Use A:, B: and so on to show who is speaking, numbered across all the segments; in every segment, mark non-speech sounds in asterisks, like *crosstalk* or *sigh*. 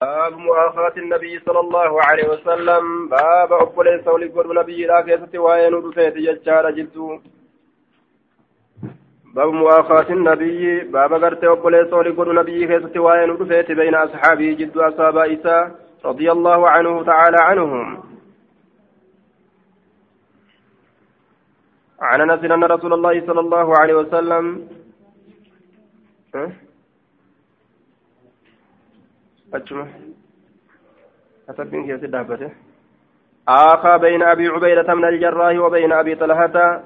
A: باب مؤاخاة النبي صلى الله عليه وسلم. باب أقبل سولي قول نبي لا كيسة وين رفيت ججار جدو. باب مؤاخاة النبي. باب قرت أقبل سولي قول نبي كيسة وين رفيت بين أصحابه جدو أصحاب إساء رضي الله عنه تعالى عنهم. عن أنس أن رسول الله صلى الله عليه وسلم أه؟ أجمع أتبين كيف دابته آخى بين أبي عبيدة من الجراح وبين أبي طلحة.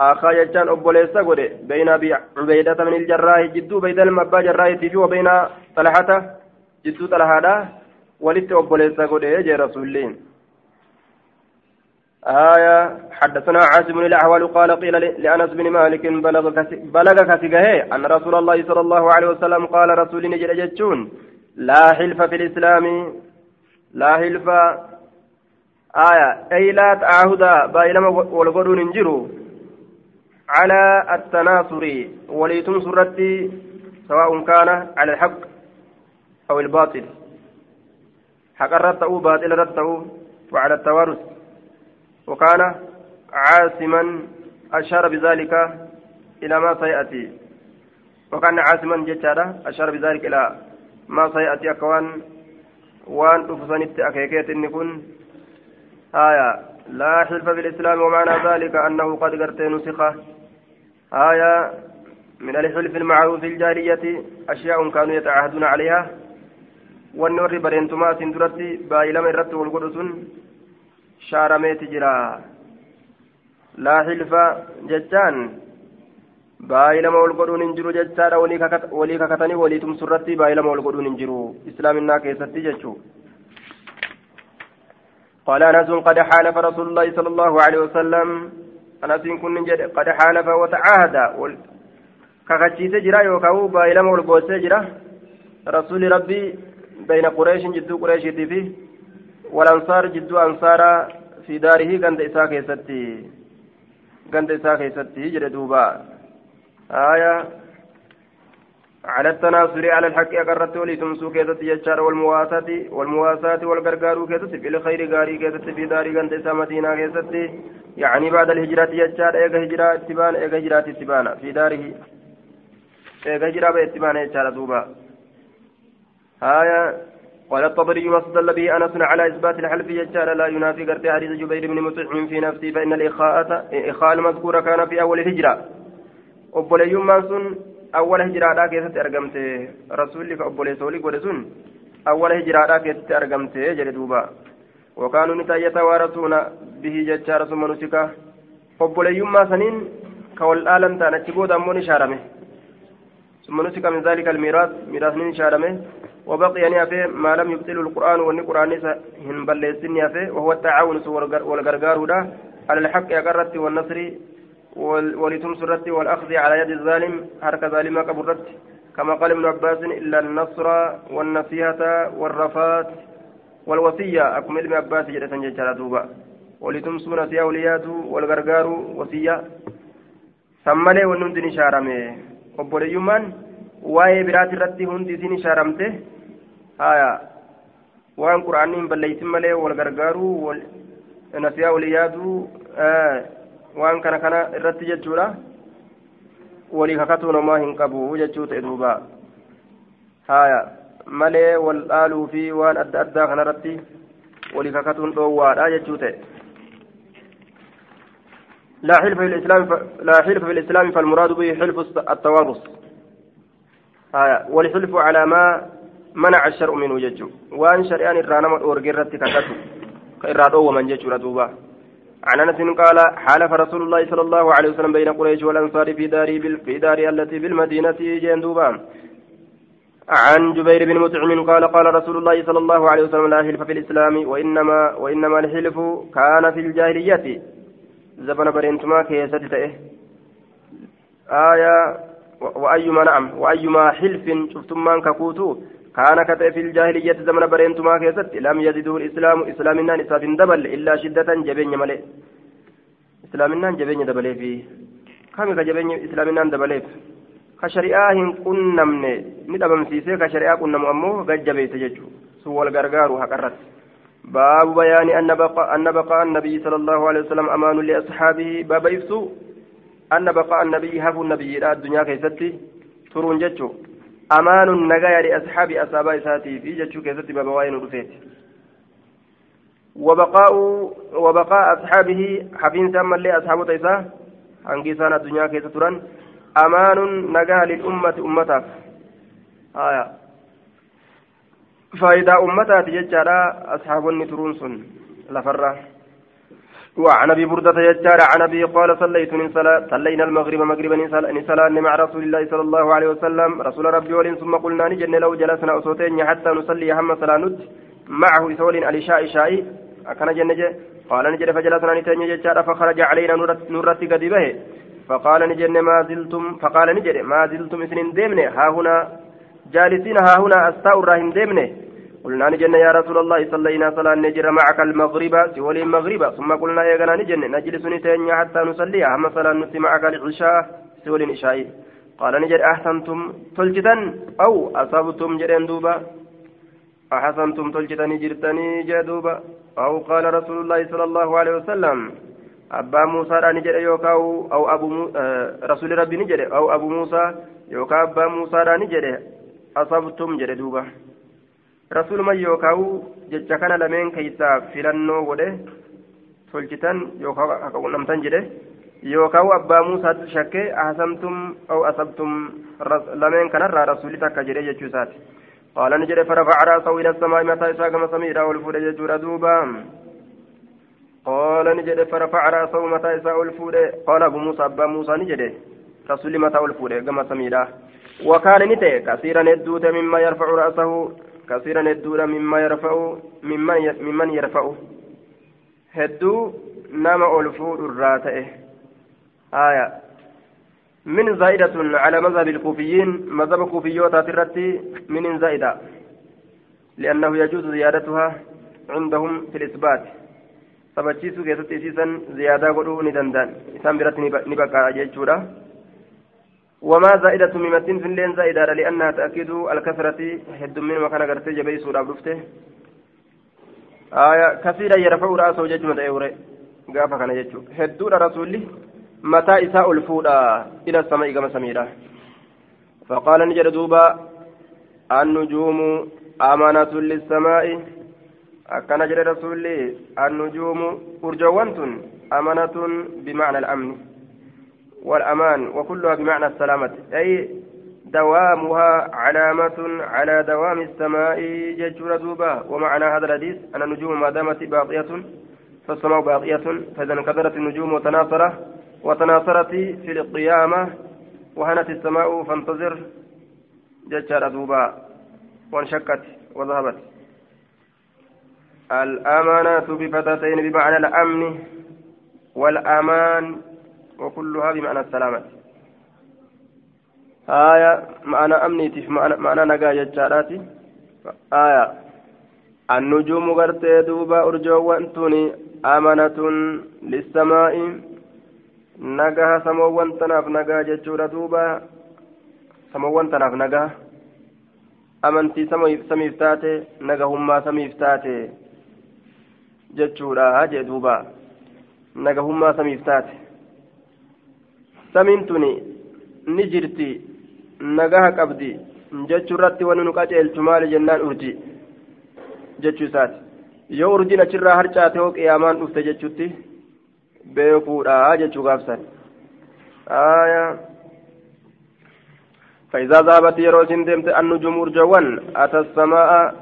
A: آخى يجان أبو ليس بين أبي عبيدة من الجراح جدو بين المبا جراح تيجي وبين طلحة. جدو طلحة ولت أبو ليس يجي رسول آية. حدثنا عاصم الأحوال قال قيل لأنس بن مالك بلغ كسجه أن رسول الله صلى الله عليه وسلم قال رسول جتشون. لا حلف في الإسلام لا حلف. آية أي لا تعاهد بايلما والقرون انجروا على التناصر وليتم سرتي سواء كان على الحق أو الباطل. حق رته باطل رته وعلى التوارث. وكان عاصما أشار بذلك إلى ما سيأتي. وكان عاصما جتارا أشار بذلك إلى ما سيأتي أكوان وان أفسنت أكيكيت إن كن. آية لا حلف بالإسلام ومعنى ذلك أنه قد قرت نسخة. آية من الحلف المعروف في الجاهلية أشياء كانوا يتعاهدون عليها. والنور برينتما سندرتي بايلم الرت والقدس شارميت جرا. لا حلف جتان. Baay'ilama ol godhuun hin jiru jechaadha. Walii kakatanii walii tumsurratti baay'ilama ol godhuun hin jiru. Islaaminaa keessatti jechuu قال أنس قد حالف رسول الله صلى الله عليه وسلم أنس كن قد حالف وتعاهد كغتشيس جرا يوكاو بايلما والقوس جرا رسول ربي بين قريش جدو قريش فيه والأنصار جدو أنصار في داره قند إساء كيستي قند إساء كيستي جد دوبا آية على التناصر على الحق أقرت ولتمسوا كيست يجار والمواساة والمواساة والغرغار كيست في الخير غاري كيست في دار غنت مدينة كيست يعني بعد الهجرة يجار إيغا هجرة إتبان إيغا هجرة إتبان. في داره إيغا هجرة باتبان يجار دوبا. آية قال الطبري واستدل به أنس على إثبات الحلف يجار لا ينافي قرت حديث جبير بن مطعم في نفسه فإن الإخاءة إخاء المذكور كان في أول الهجرة. Obboleeyyummaan sun awwala hijiraadhaa keessatti argamte rasuulli ka obboleessa olii godhe sun awwala hijiraadhaa keessatti argamte jedhe duuba wakaanuu ni tayyatawaarasuuna bihi jechaara summa nusika obboleeyyummaa saniin ka wal dhaalan ta'an achi booda ammoo ni shaarame summa nusika min zaalika almiiraas miiraasni ni shaarame وبقي نيافه ما لم يبطل القرآن والقرآن هن بلسن نيافه وهو التعاون والغرغار على الحق يقرت والنصر ولتم سرت والأخذ على يد الظالم حركة ظالمة كبرت كما قال ابن عباس إلا النصر والنصيحة والرفات والوصية. أكم ابن عباس جلسا جلسا دوبا. ولتم سنة أوليات والغرغار وصية. سمالي ونمدني شارمي. irratti hundi isin ishaaramte haya waan quraanni hin balleeysin malee wal gargaaruu nasiyaa walii yaaduu waan kana kana irratti jechuudha walii kakatuun homaa hin qabu jechuu ta'e duuba haya malee wal dhaaluu fi waan adda addaa kanarratti walii kakatuun dhoowwaadha jechuu ta'e لا حلف في الإسلام ف... لا حلف في الإسلام فالمراد به حلف التوارث آية والحلف على ما منع الشرع منه ججو وان شريان الرانم الأورجرة كتاتو كإرادو ومن ججو ردوبا عن أنس قال حالف رسول الله صلى الله عليه وسلم بين قريش والأنصار في داري في داري التي بالمدينة جندوبا عن جبير بن مطعم قال قال رسول الله صلى الله عليه وسلم لا حلف في الإسلام وانما وإنما الحلف كان في الجاهلية. زبن برنتما كيست آية وأيما نعم وأيما حلف شفتم من ككوتو كان كتئ في الجاهلية زمن برينتما كيست لم يزده الإسلام إسلامنا نساف دبل إلا شدة جبين ملئ إسلامنا جبين دبل فيه كم كجبين إسلامنا دبل كشريعة كنمن ندبم سيسي كشريعة كنم أمو جبيت ججو سوى الغرغار هكرت باب بيان أن بقاء أن بقاء النبي صلى الله عليه وسلم أمان لأصحابه باب يفسو أن بقاء النبي هب النبي الدنيا كيستي ترون جتشو أمان النجايا لأصحاب أصحاب إساتي في جتشو كيستي باب وين رفيت. وبقاء وبقاء أصحابه حفين سما لأصحاب تيسا هنجيسان الدنيا كيستران أمان نجاة للأمة أمتك آية. فإذا أمتات يجارا أصحاب النترون سن. لفرة. وعن أبي بردة يجارا عن أبي قال صليت صلينا المغرب مغربا نسلا مع رسول الله صلى الله عليه وسلم. رسول ربي ولين ثم قلنا نجن لو جلسنا أصوتين حتى نصلي هم صلانت معه إسول الإشاء شاء أكن جنج قال نجد فجلسنا نتين يجارا فخرج علينا نورت قد به. فقال نجن ما زلتم فقال نجد ما زلتم اثنين ديمن ها هنا جالسين ها هنا أستاء الراهن ديمنه. قلنا نجن يا رسول الله صلينا صلاة نجر معك المغرب سولي المغرب. ثم قلنا يا جنا نجن نجلس نتين حتى نصلي. أهم صلاة نسي معك العشاء سولي العشاء قال نجر أحسنتم تلجدا أو أصبتم جرين دوبا؟ أحسنتم تلجدني جرتني جدوبا أو قال رسول الله صلى الله عليه وسلم أبا موسى نجر يوكاو أو أبو مو... آه رسول ربي نجر أو أبو موسى يوكا أبا موسى نجر أصبتم جردوبا رسول ما يوكاو جتشا كان لمن كيسا فلنو ودي تلجتن يوكاو نمتن جده. يوكاو أبا موسى شكي أحسنتم أو أصبتم لمن كان رسول تكا جده جتشوسات قال نجد فرفع رأسه إلى السماء متى إساق مسميرا والفود ججور دوبا قال نجد فرفع رأسه متى إساق الفود قال أبو موسى أبا موسى نجد رسول متى الفود كما سميرا وكان نتي كثيرا ندوت مما يرفع رأسه. كثيرا ندوت مما يرفع ممن يرفع هدو نما ألفور الراتئه آية من زائدة على مذهب الكوفيين مذهب الكوفيوت ترتي من زائدة لأنه يجوز زيادتها عندهم في الإثبات ziyaadaa godhuu ni danda'an. Isaan biratti ni baqqaa jechuudha. وما زائدة ممتين في اللين زائدة لأنها تأكيد الكثرة حد من مكان قرتي جبي سورة بلفته آية كثيرا يرفع رأسه ججمة أيوري قافا كان يجو حدود رسولي متى إساء الفودا إلى السماء كما سميرا. فقال نجد دوبا النجوم أمانة للسماء. أكن جد رسولي النجوم أرجوانت أمانة بمعنى الأمن. والأمان وكلها بمعنى السلامة. أي دوامها علامة على دوام السماء ججور دوبا. ومعنى هذا الحديث أن النجوم ما دامت باقية فالسماء باقية فإذا انكدرت النجوم وتناثرة وتناثرت في القيامة وهنت السماء فانتظر ججار دوبا. وانشكت وذهبت. الأمانة بفتاتين بمعنى الأمن والأمان. وكلها بمعنى السلامة. آية معنى أمنيتي معنى, نجا جتشاراتي. آية النجوم غرتي دوبا أرجوان توني أمانة للسماء. نجا سموان تناف نجا جتشورا دوبا. سموان تناف نجا amantii samiif taate nagahummaa samiif taate jechuudha jee duuba nagahummaa samiif taate samiin tuni ni jirti nagaha qabdi jechuu irratti wani nu qaceelchu maali jennaan urji jechuu isaati yoo urjiin achirraa harcaate hoo qiyaamaan dhufte jechuutti beekuudha jechuu gaafsan فإذا ذهبت يروسين دمت النجوم أرجوان أتى السماء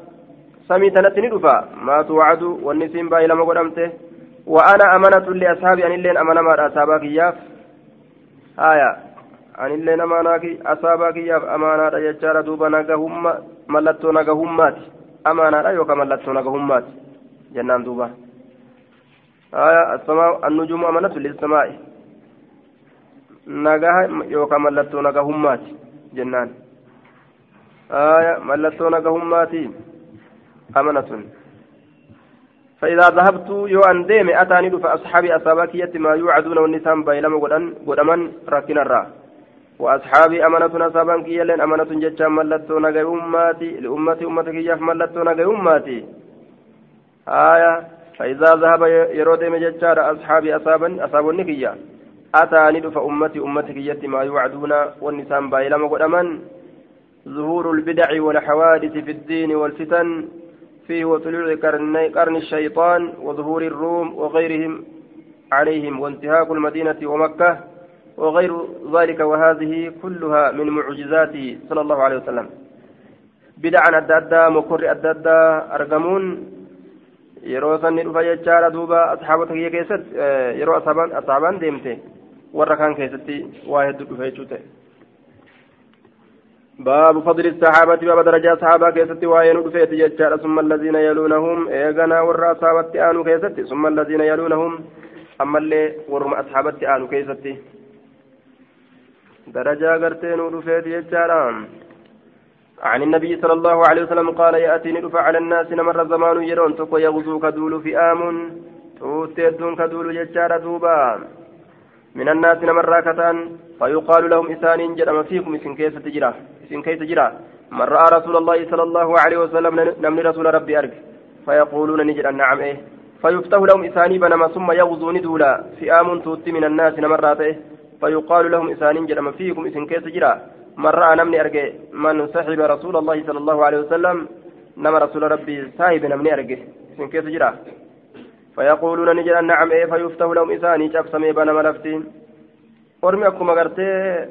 A: سمي تنتني دفا ما توعد والنسيم باي لما قدمته وأنا أمانة لأصحابي أن اللين أمانة ما أصحابك إياه آية أن اللين أمانة أصحابك إياه أمانة يجار دوبا نغهم ملتو نغهمات أمانة يوكا ملتو نغهمات جنان دوبا آية السماء النجوم أمانة للسماء نغها يوكا ملتو نغهمات جنان آية ملتو نغهماتي أمنة فإذا ذهبت يو أن ديم أتاني فأصحابي أصابك ما يوعدون والنسان بيلم قدمن ركن الرا. وأصحابي أمانة أصابا كيلين أمانة جتشا ملتو نجي أماتي لأمتي أمتك ياف ملتو نجي أماتي. آية فإذا ذهب يرود مجتشا أصحابي أصابا أصابا نكيا أتاني فأمتي أمتك يتي ما يوعدون والنسان بايلا مقدما ظهور البدع والحوادث في الدين والفتن. فيه وطلوع قرن الشيطان وظهور الروم وغيرهم عليهم وانتهاك المدينة ومكة وغير ذلك وهذه كلها من معجزاته صلى الله عليه وسلم بدعا أدى مكر أدى أرقمون yeroo sanni dhufa jechaadha duuba asxaabota kiyya keessatti yeroo asaabaan deemte warra kaan keessatti waa hedduu dhufe jechuu ta'e باب فضل الصحابة باب درجة صحابة كيست وين رفيت ججال ثم الذين يلونهم إيغنا ورى أصحابت آنو كيست ثم الذين يلونهم أما اللي ورم أصحابت آنو كيست درجة قرتين رفيت ججال عن النبي صلى الله عليه وسلم قال يأتيني رفع على الناس نمر زمان يرون. تقو يغزو كدول في آم توتيدون كدول ججال دوبا. من الناس نمر راكتان فيقال لهم إسان جرم فيكم إسن كيس تجرى إسن كيس تجرى من رأى رسول الله صلى الله عليه وسلم نمن رسول ربي أرك فيقولون نجرا نعم إيه. فيفتح لهم إساني بنما ثم يغزو ندولا فئام توت من الناس نمراته فيقال لهم إسان جرم. فيكم إسن كيس تجرى من رأى نمني أرجع من صحب رسول الله صلى الله عليه وسلم نما رسول ربي صاحب نمني أرجع إسن كيس تجرى فيقولون نجرا نعم إيه. فيفتح لهم إساني شخصمي بنما لفتين ormi akkuma gartee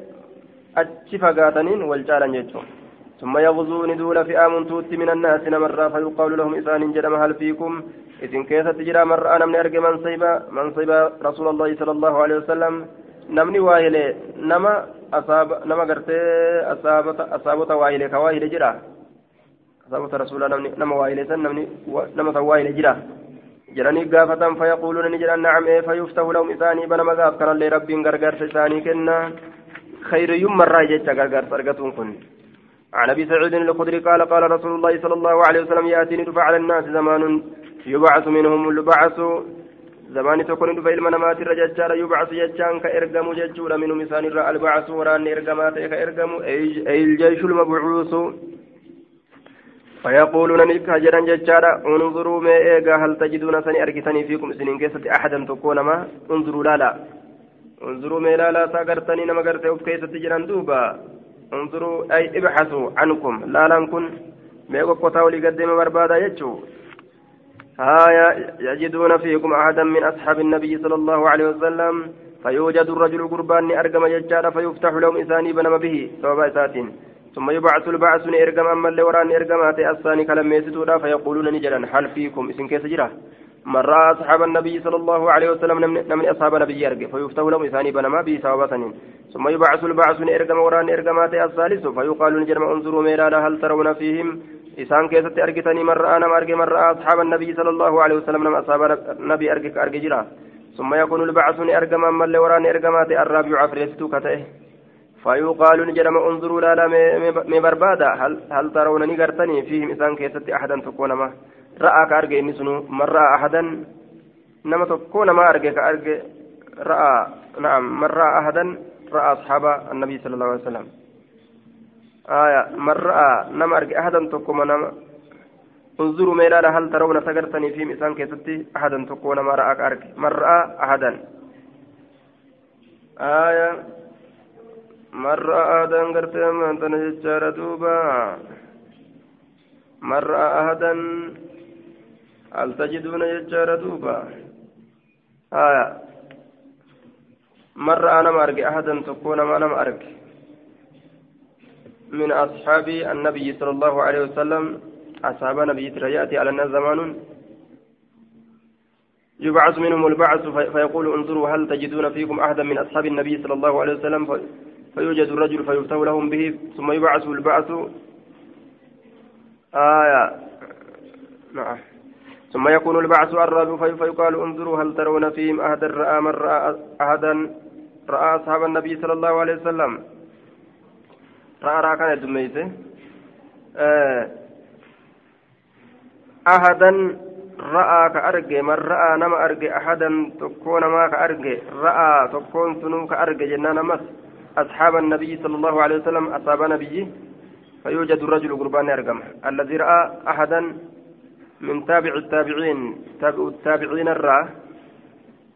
A: achi fagaataniin wal caalan jechuun. ثم يغزون دول فئام توت من الناس نمرا فيقال لهم إسان جرم هل فيكم إذن كيف تجرى مرة نمني أرجع من صيبا من صيبا رسول الله صلى الله عليه وسلم نمني واهلة نما أصاب نما قرتي أصابت أصابت واهلة كواهلة جرى أصابت رسول الله نما واهلة نمني نما واهلة جرى جراني قافة فيقولون نجران نعم فيفتح لهم إساني بنما قاف كان ربي غرغر إساني كنا خير يوم مرة جيتش غرغر سرقتهم كن. عن أبي سعيد الخدري قال قال رسول الله صلى الله عليه وسلم يأتيني دفع على الناس زمان يبعث منهم البعث زمان تكون دفع المنامات الرجال يبعث ججان كإرقم ججول منهم إسان البعث. وران إرقمات كإرقم أي الجيش المبعوث. فيقولون نلك جرا ججارا انظروا ما إيغا هل تجدون سني أركتني فيكم سنين كيسة أحدا تكون ما؟ انظروا لا لا. انظروا ما لا لا نما قرتي كيسة جرا دوبا. انظروا أي ابحثوا عنكم. لا لنكن ما يقوى ولي قدم بربادا يجو. هايا يجدون فيكم أحدا من أصحاب النبي صلى الله عليه وسلم. فيوجد الرجل قربان أرقم ججارا فيفتح لهم إساني بنم به. سبب إساتين ثم يبعث البعث إرقم أما اللي وران إرقمات الثاني كلام يسدودا فيقولون نجلا هل فيكم؟ اسم كيس جرا. من رأى أصحاب النبي صلى الله عليه وسلم من أصحاب النبي يرقى فيفتح لهم إثاني بنما به سوابة ثم يبعث البعث إرقم وران إرقمات الثالث فيقال نجلا انظروا ميرانا هل ترون فيهم؟ إسان كيست أرقتني من رأى نم أرقى من رأى أصحاب النبي صلى الله عليه وسلم من أصحاب النبي أرقى أرقى جرا. ثم يكون البعث إرقم أما اللي وران إرقمات الرابع عفريستو كتئه فيقال نجرم انظروا لا لا مي بربادا هل هل ترون نغرتني فيهم إسان كيست أحدا تكون ما؟ رأى كأرجع نسنو من رأى أحدا نما تكون ما أرجع كأرجع رأى نعم من رأى أحدا رأى أصحاب النبي صلى الله عليه وسلم آية من رأى نما أرجع أحدا تكون نما انظروا ما لا هل ترون سغرتني فيهم إسان كيست أحدا تكون ما رأى كأرجع من رأى أحدا آية مرة آدم قرتي من تنججار دوبا مرة أهدا هل تجدون ججار دوبا؟ آية. مرة أنا ما أرجع أحدا تكون ما أنا ما أرجع. من أصحاب النبي صلى الله عليه وسلم أصحاب نبي يأتي على الناس زمان. يبعث منهم البعث فيقول انظروا هل تجدون فيكم أحدا من أصحاب النبي صلى الله عليه وسلم؟ فيوجد الرجل فيفتح لهم به ثم يبعث البعث. آية. نعم. ثم يكون البعث الرابع فيقال انظروا هل ترون فيهم أحدا رأى من رأى أحدا؟ رأى أصحاب النبي صلى الله عليه وسلم. رأى رأى كان الدميسة أحدا رأى كأرجع من رأى نما أرجع أحدا تكون ما كأرجع. رأى تكون سنو كأرجع جنان مس أصحاب النبي صلى الله عليه وسلم أصحاب نبيه فيوجد الرجل قربان أرقم الذي رأى أحدا من تابع التابعين تابع التابعين الرا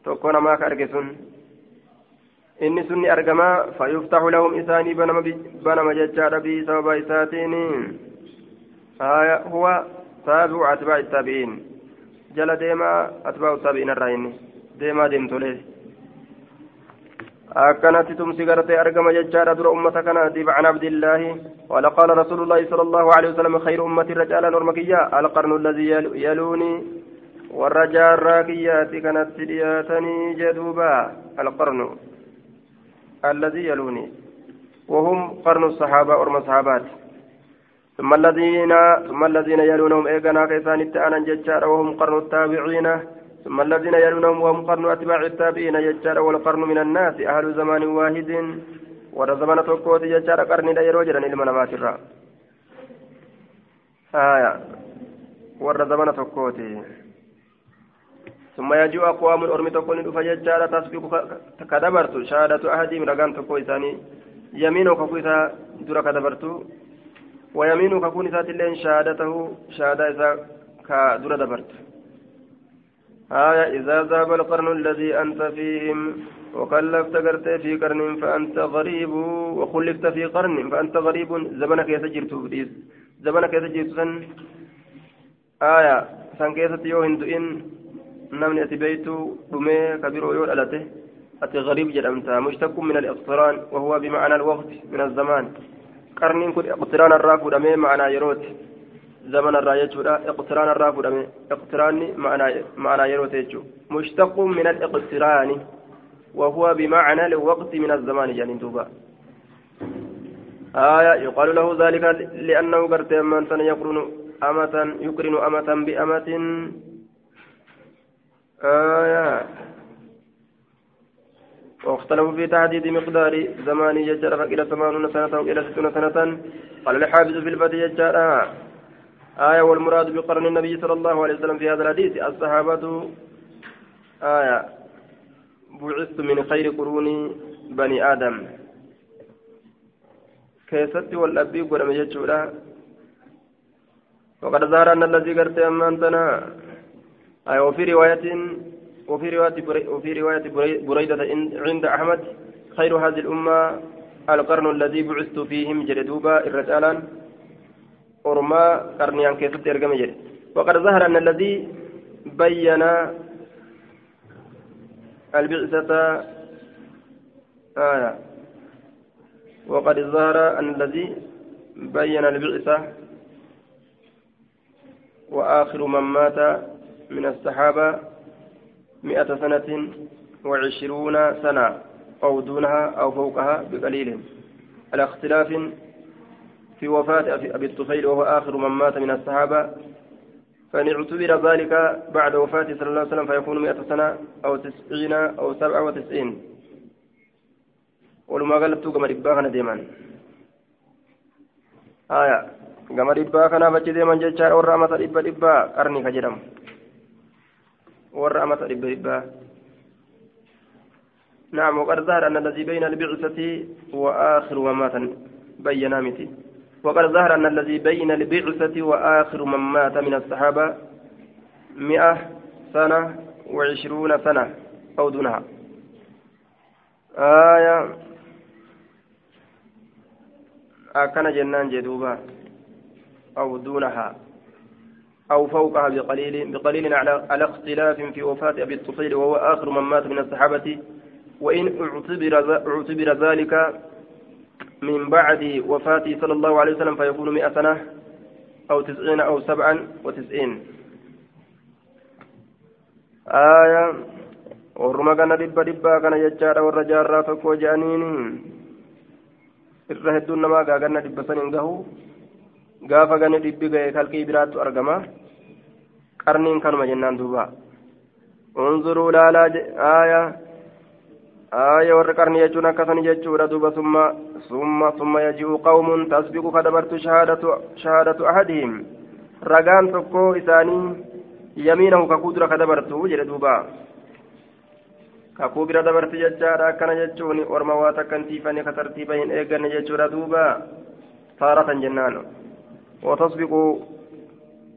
A: تكون ما كأرقسون إني سني أرقما فيفتح لهم إساني بنما ججار بي سبب إساتين آية هو تابع أتباع التابعين جل ديما أتباع التابعين الرأيني ديما ديم أكنت تمسي قرتي أرقم ججار در أمة كانت عن عبد الله قال قال رسول الله صلى الله عليه وسلم خير أمة الرجال نورمكية القرن الذي يلوني والرجال راكيات كانت سدياتني جدوبا القرن الذي يلوني وهم قرن الصحابة أرم الصحابات. ثم الذين ثم الذين يلونهم إيقنا كيسان التأنا ججار وهم قرن التابعين. ثم الذين يلونهم وهم قرن أتباع التابعين ججار والقرن من الناس أهل زمان واحد warra zamana tokkooti jechaadha qarniidha yeroo jedhan ilma namaatirra haya warra zamana tokkooti ثم يجيء أقوام أرمي تكون دفا جارة تسبق كدبرت. شهادة أحدهم رقان تكو إساني. يمينك كويتا درا كدبرت. ويمينك كون إسات اللين شهادته شهادة كدرا دبرت. آية إذا ذهب القرن الذي أنت فيهم وكلفت قرت في قرن فأنت غريب وخلفت في قرن فأنت غريب زمنك يسجرت زمنك يسجرت سن. آية سن كيست يو هندئن نمني أتبيت دمي كبير يو ألته أتي غريب جرمتا مشتق من الاقتران وهو بمعنى الوقت من الزمان. قرن كن اقتران الرافو دمي معنى يروت. زمن الراية اقتران الرافو دمي اقتران معنى معنى يروت مشتق من الاقتران وهو بمعنى الوقت من الزمان جانين دوبا آية يقال له ذلك لأنه قرت أمان يقرن أمة يقرن أمة بأمة آية واختلفوا في تحديد مقدار زمان يجر فإلى ثمانون سنة وإلى ستون سنة قال الحافظ في الفتح يجر آية والمراد بقرن النبي صلى الله عليه وسلم في هذا الحديث الصحابة آية بعثت من خير قرون بني آدم. كيست والأبي قرم يجولا. وقد ظهر أن الذي قرت أمانتنا. أي وفي رواية وفي رواية وفي رواية بريدة عند أحمد خير هذه الأمة القرن الذي بعثت فيهم جلدوبا الرجالا. أرما قرنيان كيست إرقم وقد ظهر أن الذي بين البعثة آية وقد ظهر أن الذي بين البعثة وآخر من مات من الصحابة مئة سنة وعشرون سنة أو دونها أو فوقها بقليل على اختلاف في وفاة أبي الطفيل وهو آخر من مات من الصحابة فإن اعتبر ذلك بعد وفاته صلى الله عليه وسلم فيكون مئة سنة أو تسعين أو سبعة وتسعين. ولما قلبت كما رباها ديما آية. كما رباها كان بجي ديما جيشار ورى أمة ربا ربا قرني كجرم ورى أمة ربا ربا نعم وقد ظهر أن الذي بين البعثة وآخر ومات بينا متي. وقد ظهر أن الذي بين البعثة وآخر من مات من الصحابة مئة سنة وعشرون سنة أو دونها. آية. أكن جنان جدوبا أو دونها. أو فوقها بقليل بقليل على على اختلاف في وفاة أبي الطفيل وهو آخر من مات من الصحابة. وإن اعتبر اعتبر ذلك من بعد وفاته صلى الله عليه وسلم فيكون مئة سنة أو تسعين أو سبعا وتسعين آية ورما كان دبا دبا كان يجار والرجال رافق وجانين irra hedduun namaa gaaganna dhibba saniin gahu gaafa gane dhibbi gahe kalqii biraattu argama qarniin kanuma jennaan duuba unzuruu laalaa aaya آية ورقرني يجون كثن يجون دوبا ثم ثم ثم يجيء قوم تسبق كدبرت شهادة شهادة أحدهم رقان تكو إساني يمينه كقدرة كدبرت وجد دوبا akkana jechuun orma waa takkan tiifanii ka tartiiba hin eegganne jechuudha duuba. Taaratan jennaan. وتسبق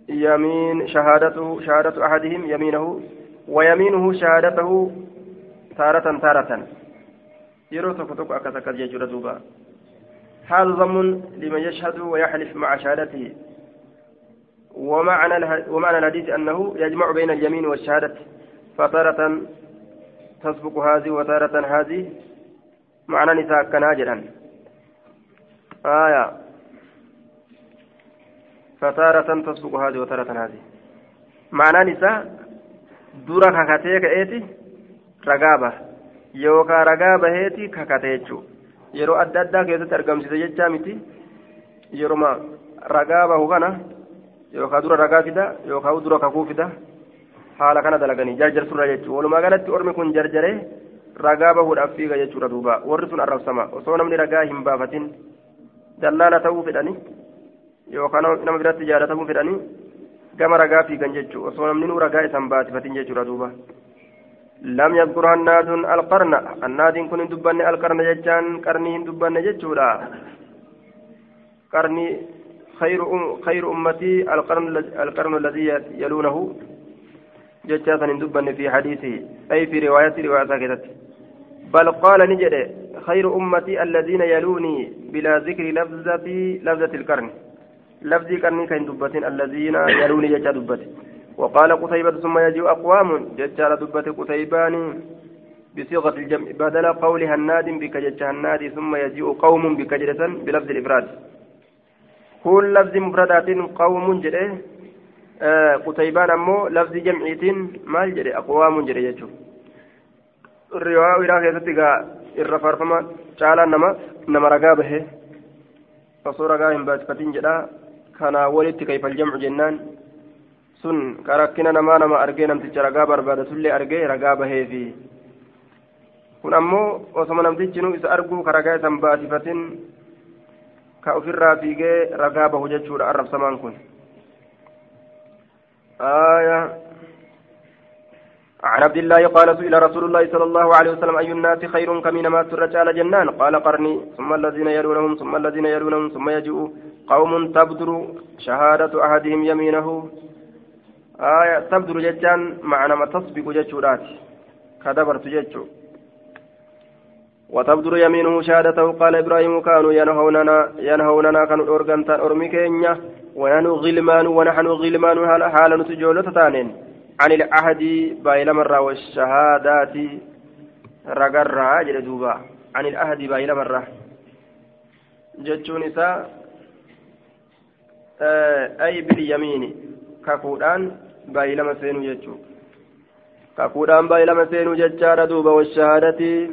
A: يمين شهادته شهادة أحدهم يمينه ويمينه شهادته تارة تارة. يرو تكتك أكتك الجيجور دوبا. هذا ضمن لمن يشهد ويحلف مع شهادته. ومعنى ومعنى الحديث أنه يجمع بين اليمين والشهادة. فتارة تسبق هذه وتارة هذه. معنى نساء كناجرا. آية. فتارة تسبق هذه وتارة هذه. معنى نساء dura kakatee ka'eeti ragaa baha yookaan ragaa baheeti kakate jechuudha yeroo adda addaa keessatti argamsiise jechaa miti yeroo ragaa bahu kana yookaan dura ragaa fida yookaan dura kakuu fida haala kana dalaganii jarjarsurra jechuudha walumaa galatti ormi kun jarjaree ragaa bahuudhaaf fiiga jechuudha duuba warri sun arrabsama osoo namni ragaa hin baafatin dallaala ta'uu fedhanii yookaan nama biratti jaalatamuu fedhanii. gama ragaa fiigan jechuudha osoo namni ragaa isan baasifatin jechuudha duuba lam yadkur hannaadun alqarna hannaadiin kun hin dubbanne alqarna jechaan qarnii hin dubbanne jechuudha qarni خير أمتي القرن القرن الذي يلونه جتاتا دبن في حديثه أي في رواية رواية كتت بل قال نجد خير أمتي الذين يلوني بلا ذكر لفظة لفظة القرن. لفظي كان كان دبتين الذين يروني جتا دبت وقال قتيبة ثم يجيء أقوام جتا دبت قتيبان بصيغة الجمع. بدل قول هناد بك جتا هناد ثم يجيء قوم بك بلفظ الإفراد. كل لفظ مفردات قوم جده آه قتيبان أمو لفظ جمعيت مال جده أقوام جده يجو. الرواية إلى كيستيغا الرفرفما تعالى نما نما رقابه فصور رقاهم باتفتين جدا. kanaa walitti kayfal jamcu jennaan sun ka rakkina namaa nama argee namticha ragaa barbaadatullee argee ragaa baheefi kun ammoo osoma namtichinuu isa arguu ka ragaa isan baasifatin ka ofirraa fiigee ragaa bahu jechuudha arrabsamaan kun آية عن عبد الله قال سئل رسول الله صلى الله عليه وسلم أي الناس خير كمين ما الرجال جنان قال قرني ثم الذين يلونهم ثم الذين يلونهم ثم يجيء قوم تبدر شهادة أحدهم يمينه آية تبدر ججان معنى ما تسبق ججورات كدبرت ججو وتبدر يمينه شهادته. قال إبراهيم كانوا ينهوننا ينهوننا كانوا أورغنتا أرمي كينيا. ونحن غلمان ونحن غلمان حال نتجولة تانين عن العهد بايل مرة والشهادات. رقرة جل دوبا. عن العهد بايل مرة جتشون إساء ay bilyamiini kakuudhaan baay'ilama seenuu jechuu kakuudhaan baay'ilama seenuu jechaadha duuba washahaadati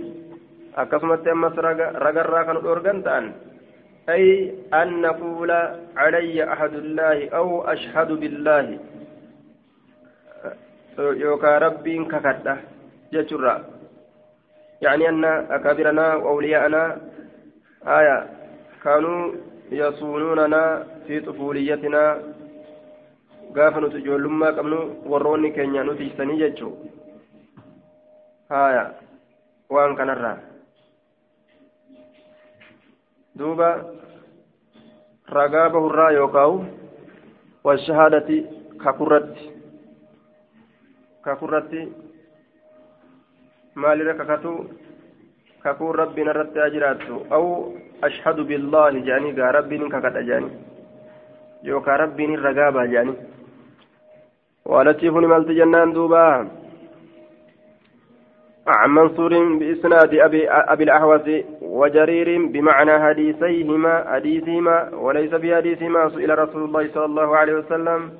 A: akkasumatti ammas ragarraa kan dhorgan ta'an ay an naquula calayya ahadullaahi aw ashhadu billaahi yookaa rabbiin kakadha jechurra يعني أن أكابرنا وأولياءنا آية كانوا يصونوننا في طفوليتنا gaafa nuti ijoollummaa qabnu warroonni keenya nuti isanii jechuu haya waan kanarraa. Duuba ragaa bahurraa yookaawu washahaadati kakurratti. Kakurratti maalirra kakatu? Kakuun rabbiin irratti haa jiraattu. Aw ashhadu billaahi jedhanii gaa rabbiin kakadha jedhanii yookaan rabbiin irra gaabaa jedhanii والتي هنا مالت جنان دوبا. عن منصور بإسناد أبي, أبي الأحوص وجرير بمعنى حديثيهما حديثهما وليس بحديثهما سئل رسول الله صلى الله عليه وسلم.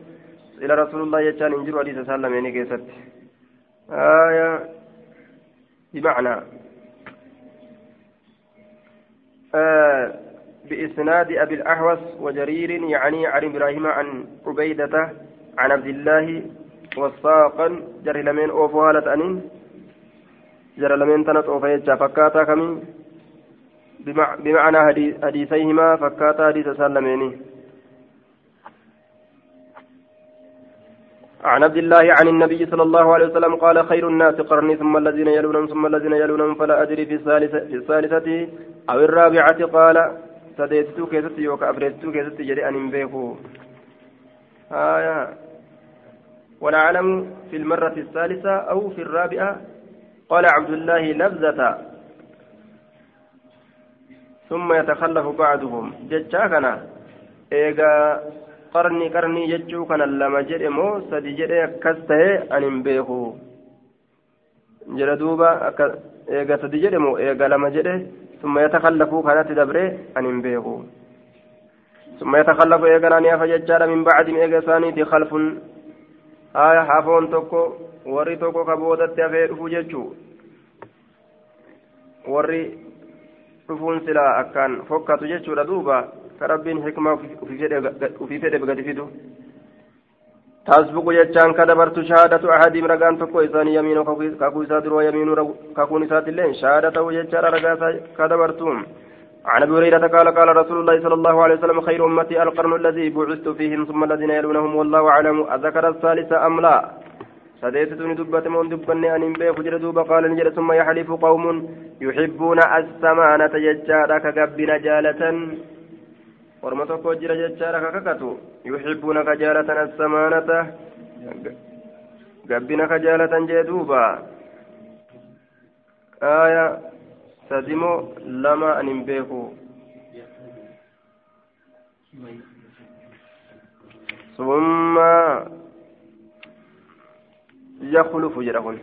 A: سئل رسول الله يجان انجر حديث سلم يعني كيست. آية بمعنى. آه بإسناد أبي الأحوص وجرير يعني عن إبراهيم عن عبيدة عن عبد الله وساقا جر لمن أوفوالة أنين جر لمن تنت أوفيتشا فكاتا كمين بمعنى حديثيهما فكاتا حديث سلميني عن عبد الله عن النبي صلى الله عليه وسلم قال خير الناس قرني ثم الذين يلونهم ثم الذين يلونهم فلا أدري في الثالثة, في الثالثة أو الرابعة. قال سديتو كيست يوكا أبريتو كيست جري أن بيكو. آية. ولا أعلم في المرة الثالثة أو في الرابعة قال عبد الله لبزة ثم يتخلف بعضهم جتشاكنا إيجا qarni qarnii jechuu kana lama jedhe moo sadi jedhe akkas ta'e ani hin beeku jedhe duuba akka eega sadi jedhe moo eega lama jedhe summa yatakallafuu kanatti dabre ani hin beeku summa yatakallafu eeganaa ni hafa jechaadha haya hafoon tokko warri tokko ka boodatti hafee dhufu jechuu warri dhufuun silaa akkaan fokkatu jechuudha duuba كربين حكمة وفي فدى بقد فيدو تسبق يجان كدبرت شهادة أحد مرقان تكو إسان يمين كاكو إساد رو يمين كاكو نسات اللين شهادة يجان رقاسا كدبرتم عن أبي هريرة قال قال رسول الله صلى الله عليه وسلم خير أمتي القرن الذي بعثت فيهم ثم الذين يلونهم والله أعلم أذكر الثالث أم لا. سديتتني دبت من دبني ان بيخ جل دوب قال نجل ثم يحلف قوم يحبون السمانة يجارك كقبنا جالة orma tokko jira jechaadha ka kakatu yuxibbuuna ka jaalatan assamaanata gabbina ka jaalatan jee duuba aya sadimo lama an hin beeku ثم يخلف جرهن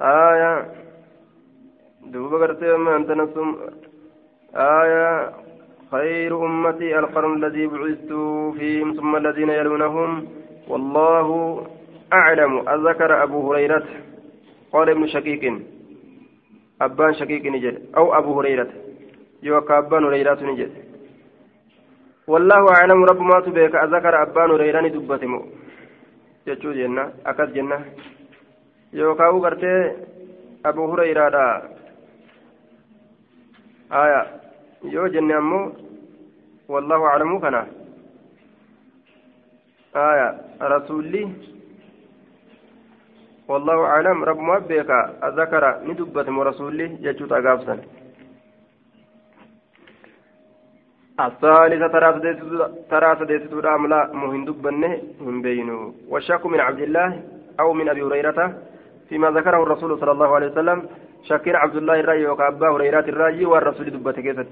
A: آية دوبا قرتي ما أنت نسم آية خير أمتي القرن الذي بعثت فيهم ثم الذين يلونهم والله أعلم أذكر أبو هريرة قال ابن شقيق أبان شقيق نجد أو أبو هريرة يوكا أبان هريرة نجد والله أعلم رب ما تبيك أذكر أبان هريرة دبتمو jechuu jenna akkas jenna yookaan gartee abu hurayraadha aya yoo jenne ammoo wallahu aclamu kana aya rasulli wallahu aclam rabbuma beeka zakara ni dubbatemo rasulli jechuuta gaafsan الثالثة ترى سديت أملا مهن دبنه هم بينه. والشك من عبد الله أو من أبي هريرة. فيما ذكره الرسول صلى الله عليه وسلم شكين عبد الله الرأي وكأبا هريرة الرأي والرسول دبت كيست.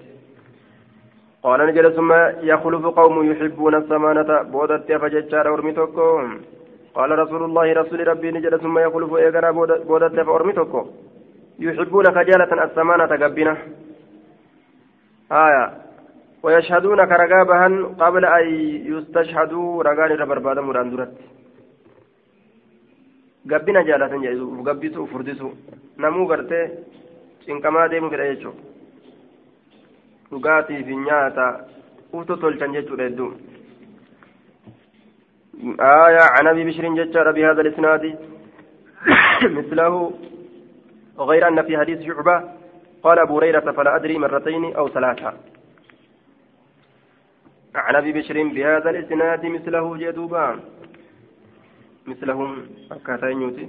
A: قال نجل ثم يخلف قوم يحبون السمانة. بودت فججار أرمتكو قال رسول الله رسول ربي نجل ثم يخلف إيقنا بودت فأرمتكو يحبون خجالة السمانة قبنا آية ويشهدون كرقابها قبل أن يستشهدوا رقان ربربادا مران درت gabbina jaalatan jedhu gabbisuu furdisu namuu gartee cinqamaa deemu fedha jechuudha dhugaatii fi nyaata uftu tolchan jechuudha آية عن أبي بشر ججار بهذا الإسناد. *coughs* مثله. غير أن في حديث شعبة قال أبو هريرة فلا أدري مرتين أو ثلاثة. عن أبي بشر بهذا الإسناد مثله جدوبان مثلهم أكاتين يوتي.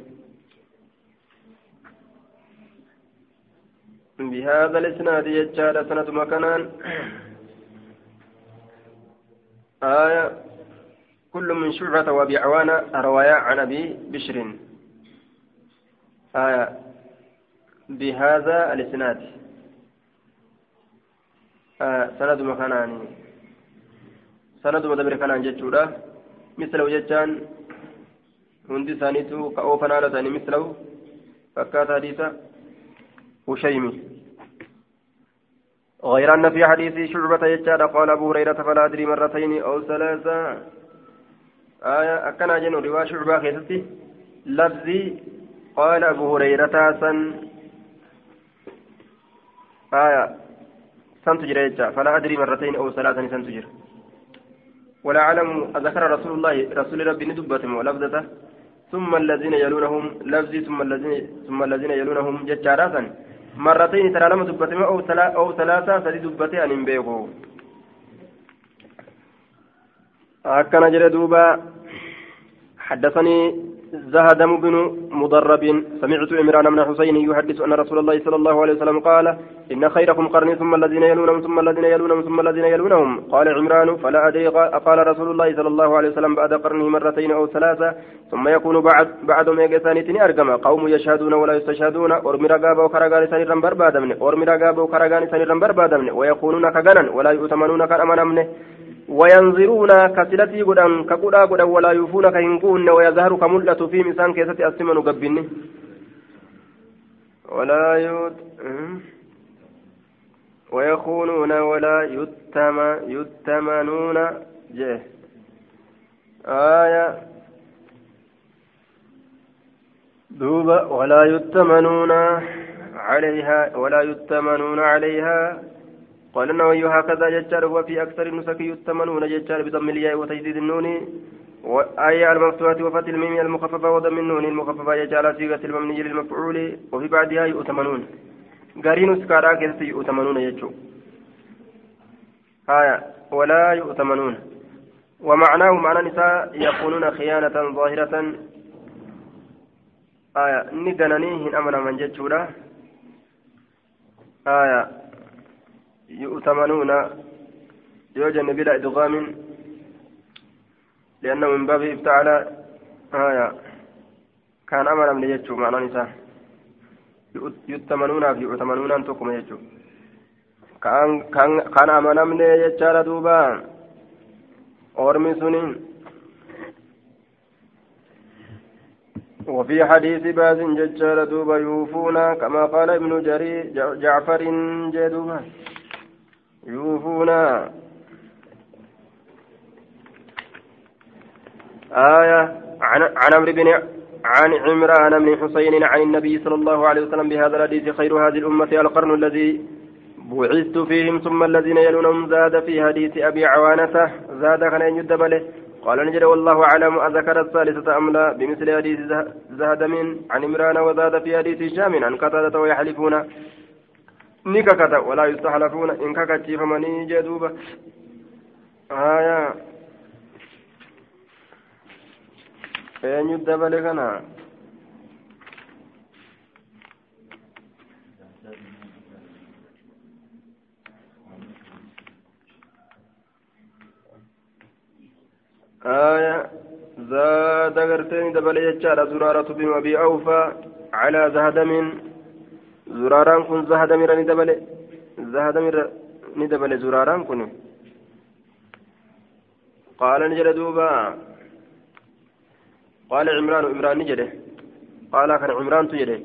A: بهذا الإسناد يجعل سنة مكانان *coughs* آية كل من شعبة وأبي عوانة رواية عن أبي بشر. آية بهذا الإسناد. آه سند مكانان سند مدبر كانان جتشورا. مثل hundi isaaniitu ka oofan haala isaanii mislahu fakkaata hadiisa هشيمي. غير أن في حديث شعبة يجاد قال أبو هريرة فلا أدري مرتين أو ثلاثة. آية أكنا جن روا شعبة خيستي لفظي قال أبو هريرة سن آية سنتجر يجا فلا أدري مرتين أو ثلاثة سنتجر ولا أعلم أذكر رسول الله رسول ربي ندبتم ولفظته ثم الذين يلونهم لفظي ثم الذين ثم الذين يلونهم ججارا مرتين ترى لما دبتي أو أو ثلاثة سدي دبتي أن بيغو أكن جل دوبا. حدثني زهدم بن مضرب. سمعت عمران بن حسين يحدث أن رسول الله صلى الله عليه وسلم قال إن خيركم قرني ثم الذين يلونهم ثم الذين يلونهم ثم الذين يلونهم. قال عمران فلا أدري. قال رسول الله صلى الله عليه وسلم بعد قرنه مرتين أو ثلاثة ثم يكون بعد بعد ميغسانيتني أرقم قوم يشهدون ولا يستشهدون. أرمي رقابة وكرغان سنيرا بربادمن أرمي رقابة وكرغان سنيرا بربادمن ويكونون كغنا ولا يؤتمنون كأمنمن وينظرون كسلتي قدام كقدا قدام ولا يوفون كهنكون ويظهر كملة في مسان كيسة أسمن قبني. ولا يت ويخونون ولا يتم يتمنون جه. آية. دوبا ولا يتمنون عليها ولا يتمنون عليها قال النووي هكذا ججار وفي أكثر النسك يتمنون ججار بضم الياء وتجديد النون. وآية المفتوحة وفتح الميم المخففة وضم النون المخففة يجعل صيغة المبني للمفعول. وفي بعدها يؤتمنون. قارين سكارا كيف يؤتمنون يجو. آية. ولا يؤتمنون. ومعناه معنى نساء يكونون خيانة ظاهرة. آية. ندنانيهن أمنا من ججولا آية. يؤتمنون يوجن بلا إدغام لأنه من باب افتعل آية كان أمرا من يجو معنى نساء. يؤتمنون في يؤتمنون أن تقوم يجو كان كان كان أمرا من يجار دوبا. أورمي سنين. وفي حديث باز ججار دوبا يوفون كما قال ابن جرير جعفر جدوبا. يوفون آية عن عن عمرو بن عن عمران بن حسين عن النبي صلى الله عليه وسلم بهذا الحديث خير هذه الأمة القرن الذي بعثت فيهم ثم الذين يلونهم زاد في حديث أبي عوانة. زاد كان يجد بله قال نجد والله أعلم أذكر الثالثة أم لا؟ بمثل حديث زهد من عن عمران وزاد في حديث هشام عن قتادة ويحلفون. Ni kakata walaa yustahlafuuna in kakachiifamanii jee duuba haya eenyu dabale kana آية زاد غرتين دبل يجار زرارة بن أبي أوفى على زهدم zahadamira ni dabale zahadamira ni dabale zuraaraan kun qaala ni jedhe duuba qaala cimraanu imraan ni jedhe qaala kan cimraantu jedhe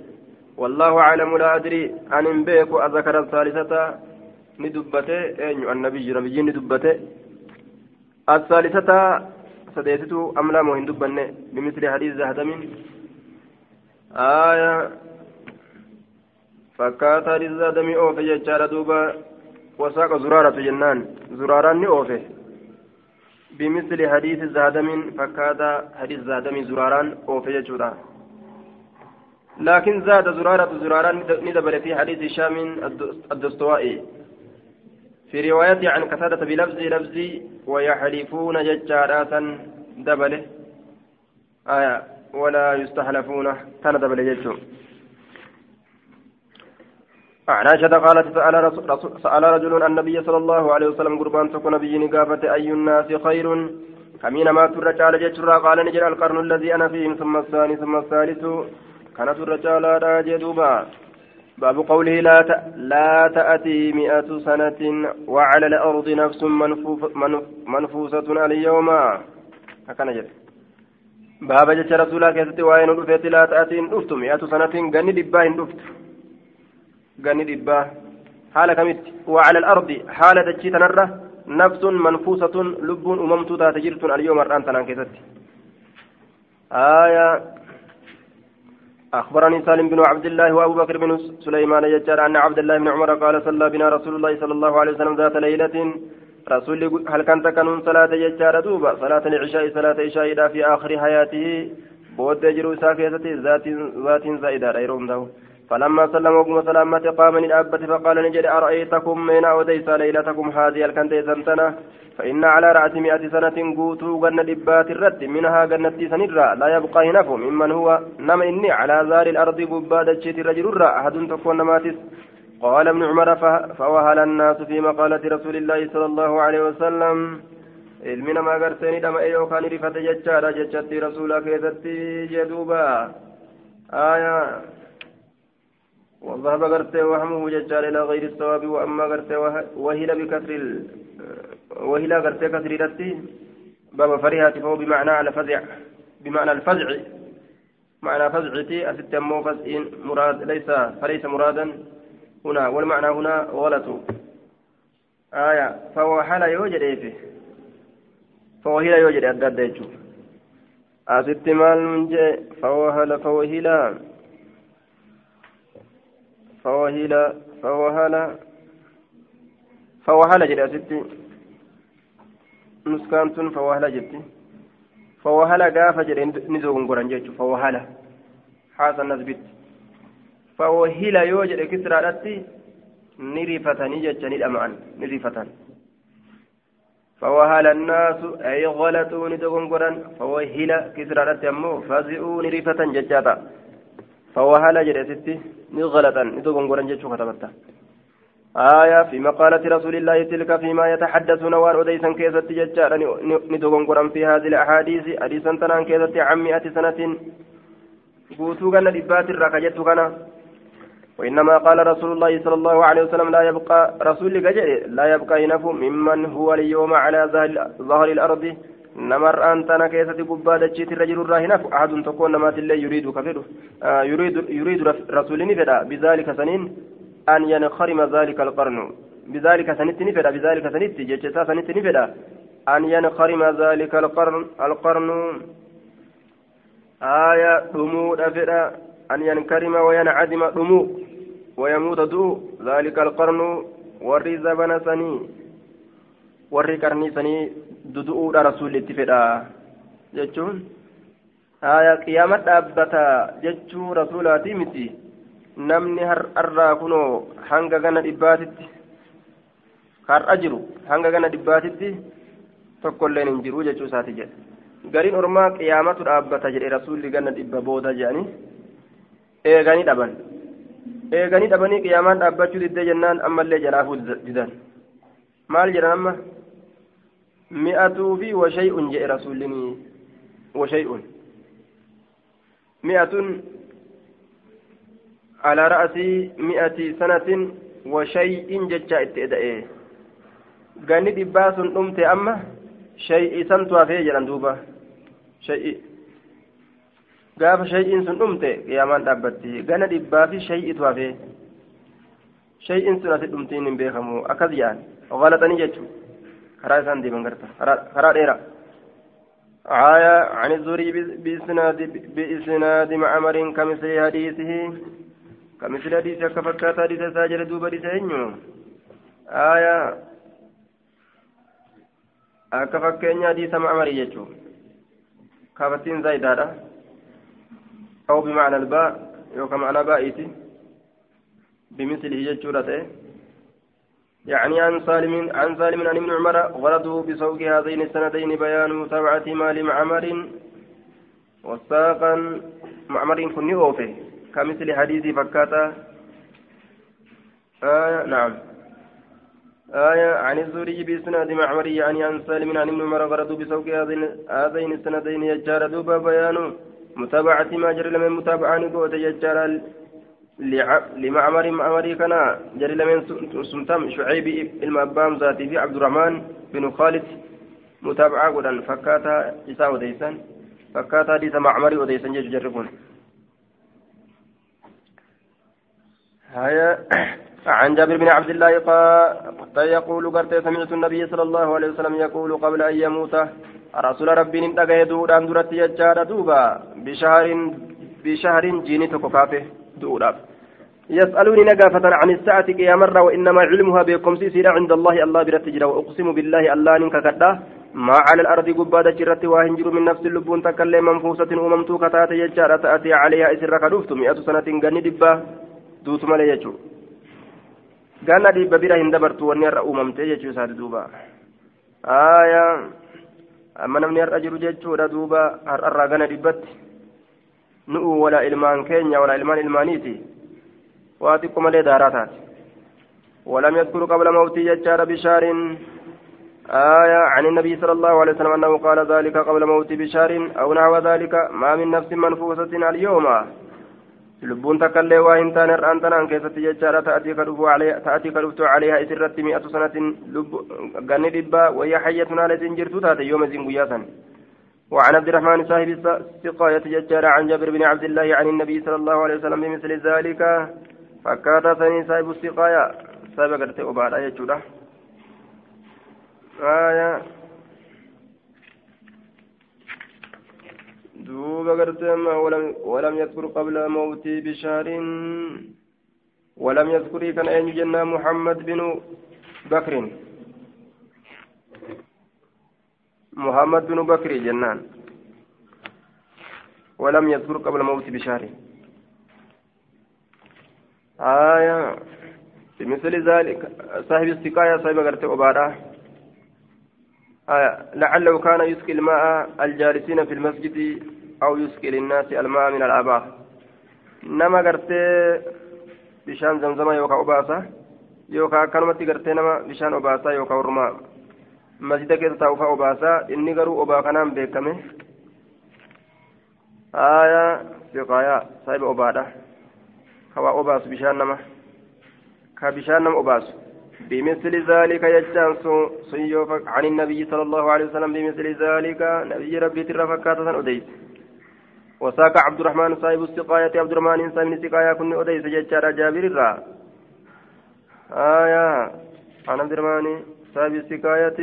A: والله أعلم لا أدري أن بيك أذكر الثالثة ندبته أين النبي نبي ندبته الثالثة سديتت أم لا مهن دبنه بمثل حديث زهدم آية fakkaataa rizaa damii oofe jechaadha duuba wasaaqa zuraaratu jennaan zuraaraan ni oofe bimisli hadiisi zaadamin fakkaataa hadiis zaadamii zuraaraan oofe jechuudha لكن زاد زرارة زرارة ندبل في حديث هشام الدستوائي في روايته عن قتادة بلفظ لفظ ويحلفون ججارات دبله آية ولا يستحلفون كان دبل ججون عن عائشة قالت سأل, رسول سأل رجل النبي صلى الله عليه وسلم قربان تكون نبي نقافة أي الناس خير؟ كمين ما ترجال جترا قال نجر القرن الذي أنا فيه ثم الثاني ثم الثالث. كانت الرجال راجدوبا باب قوله لا لا تأتي مئة سنة وعلى الأرض نفس منفوسة اليوم. هكذا جد باب جت رسولا كيست وين لا تأتي؟ نفت مئة سنة غني دبا نفت ganni dhibbaa haala kamitti وعلى الأرض حالة تجيتنا نفس منفوسة لب أممت ذات جرت اليوم الآن تنان كيست آية. أخبرني سالم بن عبد الله وأبو بكر بن سليمان يجار أن عبد الله بن عمر قال صلى بنا رسول الله صلى الله عليه وسلم ذات ليلة. رسول هل كانت كانون صلاة يجار دوبا؟ صلاة العشاء صلاة عشاء في آخر حياته. بود يجرو ساكيتة ذات ذات زائدة ذو فلما سلم وقم سلامة قام من أبت فقال نجد أرأيتكم من أوديس ليلتكم هذه الكنتي سنتنا فإن على رأس مئة سنة قوتوا جنة دبات الرد منها جنة سنرة لا يبقى هنف ممن هو نم إني على ذار الأرض قبادة شيت الرجل أحد تكون ماتس قال ابن عمر فوهل الناس في مقالة رسول الله صلى الله عليه وسلم ilmi namaa gartee ni dhama'e yookaan rifate jechaadha jechatti rasuula keessatti jedhuuba aayaa والذهب قرتي وهمه ججال إلى غير الصواب وأما قرتي وهلا بكسر ال... وهلا قرتي كسر رتي باب فريهة فهو بمعنى على فزع بمعنى الفزع معنى فزعتي أست فزعين مراد ليس فليس مرادا هنا والمعنى هنا غلط. آية فهو حال يوجد إيه فيه؟ فوهلا يوجد أدى ديجو أست من جاء فوهلا فوهلا فوهلا فوهلا فوهلا جد أستي نسكانتون فوهلا جدي. فوهلا قافة جد نزوغن قران جيجو فوهلا حسن نزبت. فوهلا يوجد كسرى أتي نريفتني جتني الأمان نريفتني فوهل الناس أي غلطوا ندغنغرا فوهل كسرى أمو. فازئوا نريفة ججاتا فوهل جريتي نغلطا ندغنغرا ججو كتبتا آية في مقالة رسول الله تلك فيما يتحدثون وان أديسا كيست ججارا ندغنغرا في هذه الأحاديث أديسا تنان كيست عن مئة سنة. قوتو كان لبات الركجت كان. وإنما قال رسول الله صلى الله عليه وسلم لا يبقى رسول لا يبقى ينف ممن هو اليوم على ظهر الأرض. نمر أنت نكيسة قبادة جيت الرجل الراهنف أحد تكون نمات الله يريد كفره آه يريد يريد رسول نفدا بذلك سنين أن ينخرم ذلك القرن بذلك سنت نفدا بذلك سنت جيتشتا سنت نفدا أن ينخرم ذلك القرن القرن آية دمو أفدا أن ينكرم وينعدم دمو ويموت دو ذلك القرن zabana sanii. Warri qarnii sanii dudu'uudha rasuulitti fedha jechuun haya qiyaama dhaabbata jechuu rasuulaatii miti. Namni har'arraa kunoo hanga gana dhibbaatitti har'a jiru hanga gana dhibbaatitti tokkolleen hin jiru jechuu isaati jedhe. Gariin ormaa qiyaamatu dhaabbata jedhe rasuulli gana dhibba booda jedhanii eeganii dhaban. Eeganii dhabanii qiyaamaan dhaabbachuu diddee jennaan ammallee jalaafuu didan. Maal jedhan amma mi'atuu fi washay'un jedhe rasuullinii washay'un mi'atun على رأس مئة سنة وشيء ججا اتئدأ غني دباس أمت أما شيء سنتوا في جلان دوبا شيء gaafa shay'iin sun dhumte qiyaamaan dhaabbatti gana dhibbaa fi shay'itu hafe shay'iin sun asi dhumtiin hin beekamu akkas jedhan غلطني جتشو كرا إسان ديبن قرطة كرا ديرا. آية عن الزوري بإسناد بإسناد معمر كمثل حديثه كمثل حديث كفكات حديث ساجر دوبا ديسينيو آية أكفكين حديث معمر جتشو كافتين زايدادا. أو بمعنى الباء يوكا معنى بائتي بمثله جتشورته يعني عن سالم عن سالم عن ابن عمر غرضه بسوق هذين السندين بيان متابعة مال معمر وساقا معمر كن أوفي كمثل حديث فكاتا. آية نعم. آية عن الزوري بإسناد معمر يعني عن سالم عن ابن عمر غرضه بسوق هذين السندين يجار دوبا بيان متابعة ما جرى من متابعة قوة يجار لمعمر معمري كان جري لمن سمتم شعيب المأبام ذاتي في عبد الرحمن بن خالد متابعة قدن فكاتا إساء وديسان. فكاتا حديث معمري وديسان جيش جربون. هيا. عن جابر بن عبد الله قال يقول قرت سمعت النبي صلى الله عليه وسلم يقول قبل أن يموت رسول ربي نتقى دوران درت يجار دوبا بشهر بشهر جيني تكفافه دوراب يسألوني نقافة عن الساعة قيام مرة وإنما علمها بكم سيرا عند الله الله برتجرا وأقسم بالله الله ننك كدا. ما على الأرض قبادة جرت واهنجر من نفس اللبون تكلم منفوسة أممت كتات يجار تأتي عليها إسر كدفت مئة سنة غني دبا. دوت ملي يجو. غانا دبا برا هندبرت ونير أممت يجو ساد دوبا. amma namni har'a jiru jechuudha duuba har'arraa gana dhibbatti nu'u walaa ilmaan keenya walaa ilmaan ilmaaniiti waa xiqqo malee daaraa taate ولم يذكر قبل موته يجار بشار آية عن النبي صلى الله عليه وسلم أنه قال ذلك قبل موت بشار أو نحو ذلك ما من نفس منفوسة اليوم hin taane irraan tanaan keessatti jechaadha ta'atii kadhuftu caleeha isirratti mi'atu sanatin ganni dhibbaa wayya hayyatun haala isin jirtu taate yooma isin guyyaa san وعن عبد الرحمن صاحب السقاية ججار عن جابر بن عبد الله عن النبي صلى الله عليه وسلم بمثل ذلك ثاني صاحب السقاية صاحب قرتي أبعد آية جودة آية دوبا قرتما ولم, ولم يذكر قبل موتي بشهر ولم يذكر كان أين جنة محمد بن بكر محمد بن بكر جنان ولم يذكر قبل موت بشهر آية بمثل ذلك صاحب السقاية صاحب قرتي أبعد آية لعله كان يسقي الماء الجالسين في المسجد أو يسقي للناس الماء من الآبار نما قرتي بشان زمزم يوكا أباسا يوكا كلمة قرتي نما بشان أباسا يوكا ورما. مسجد كيسا تاوفا أباسا إني قروا أبا كنام بيكمه آية سقايا صاحب أبادا كوا أباس بشان نما كبشان نما أباس بمثل ذلك يجان سيوف عن النبي صلى الله عليه وسلم بمثل ذلك نبي ربي ترفكاتا أديس وساق عبد الرحمن صاحب السقاية عبد الرحمن صاحب السقاية كن أديس ججار جابر الرا آية عن عبد الرحمن صاحب السقاية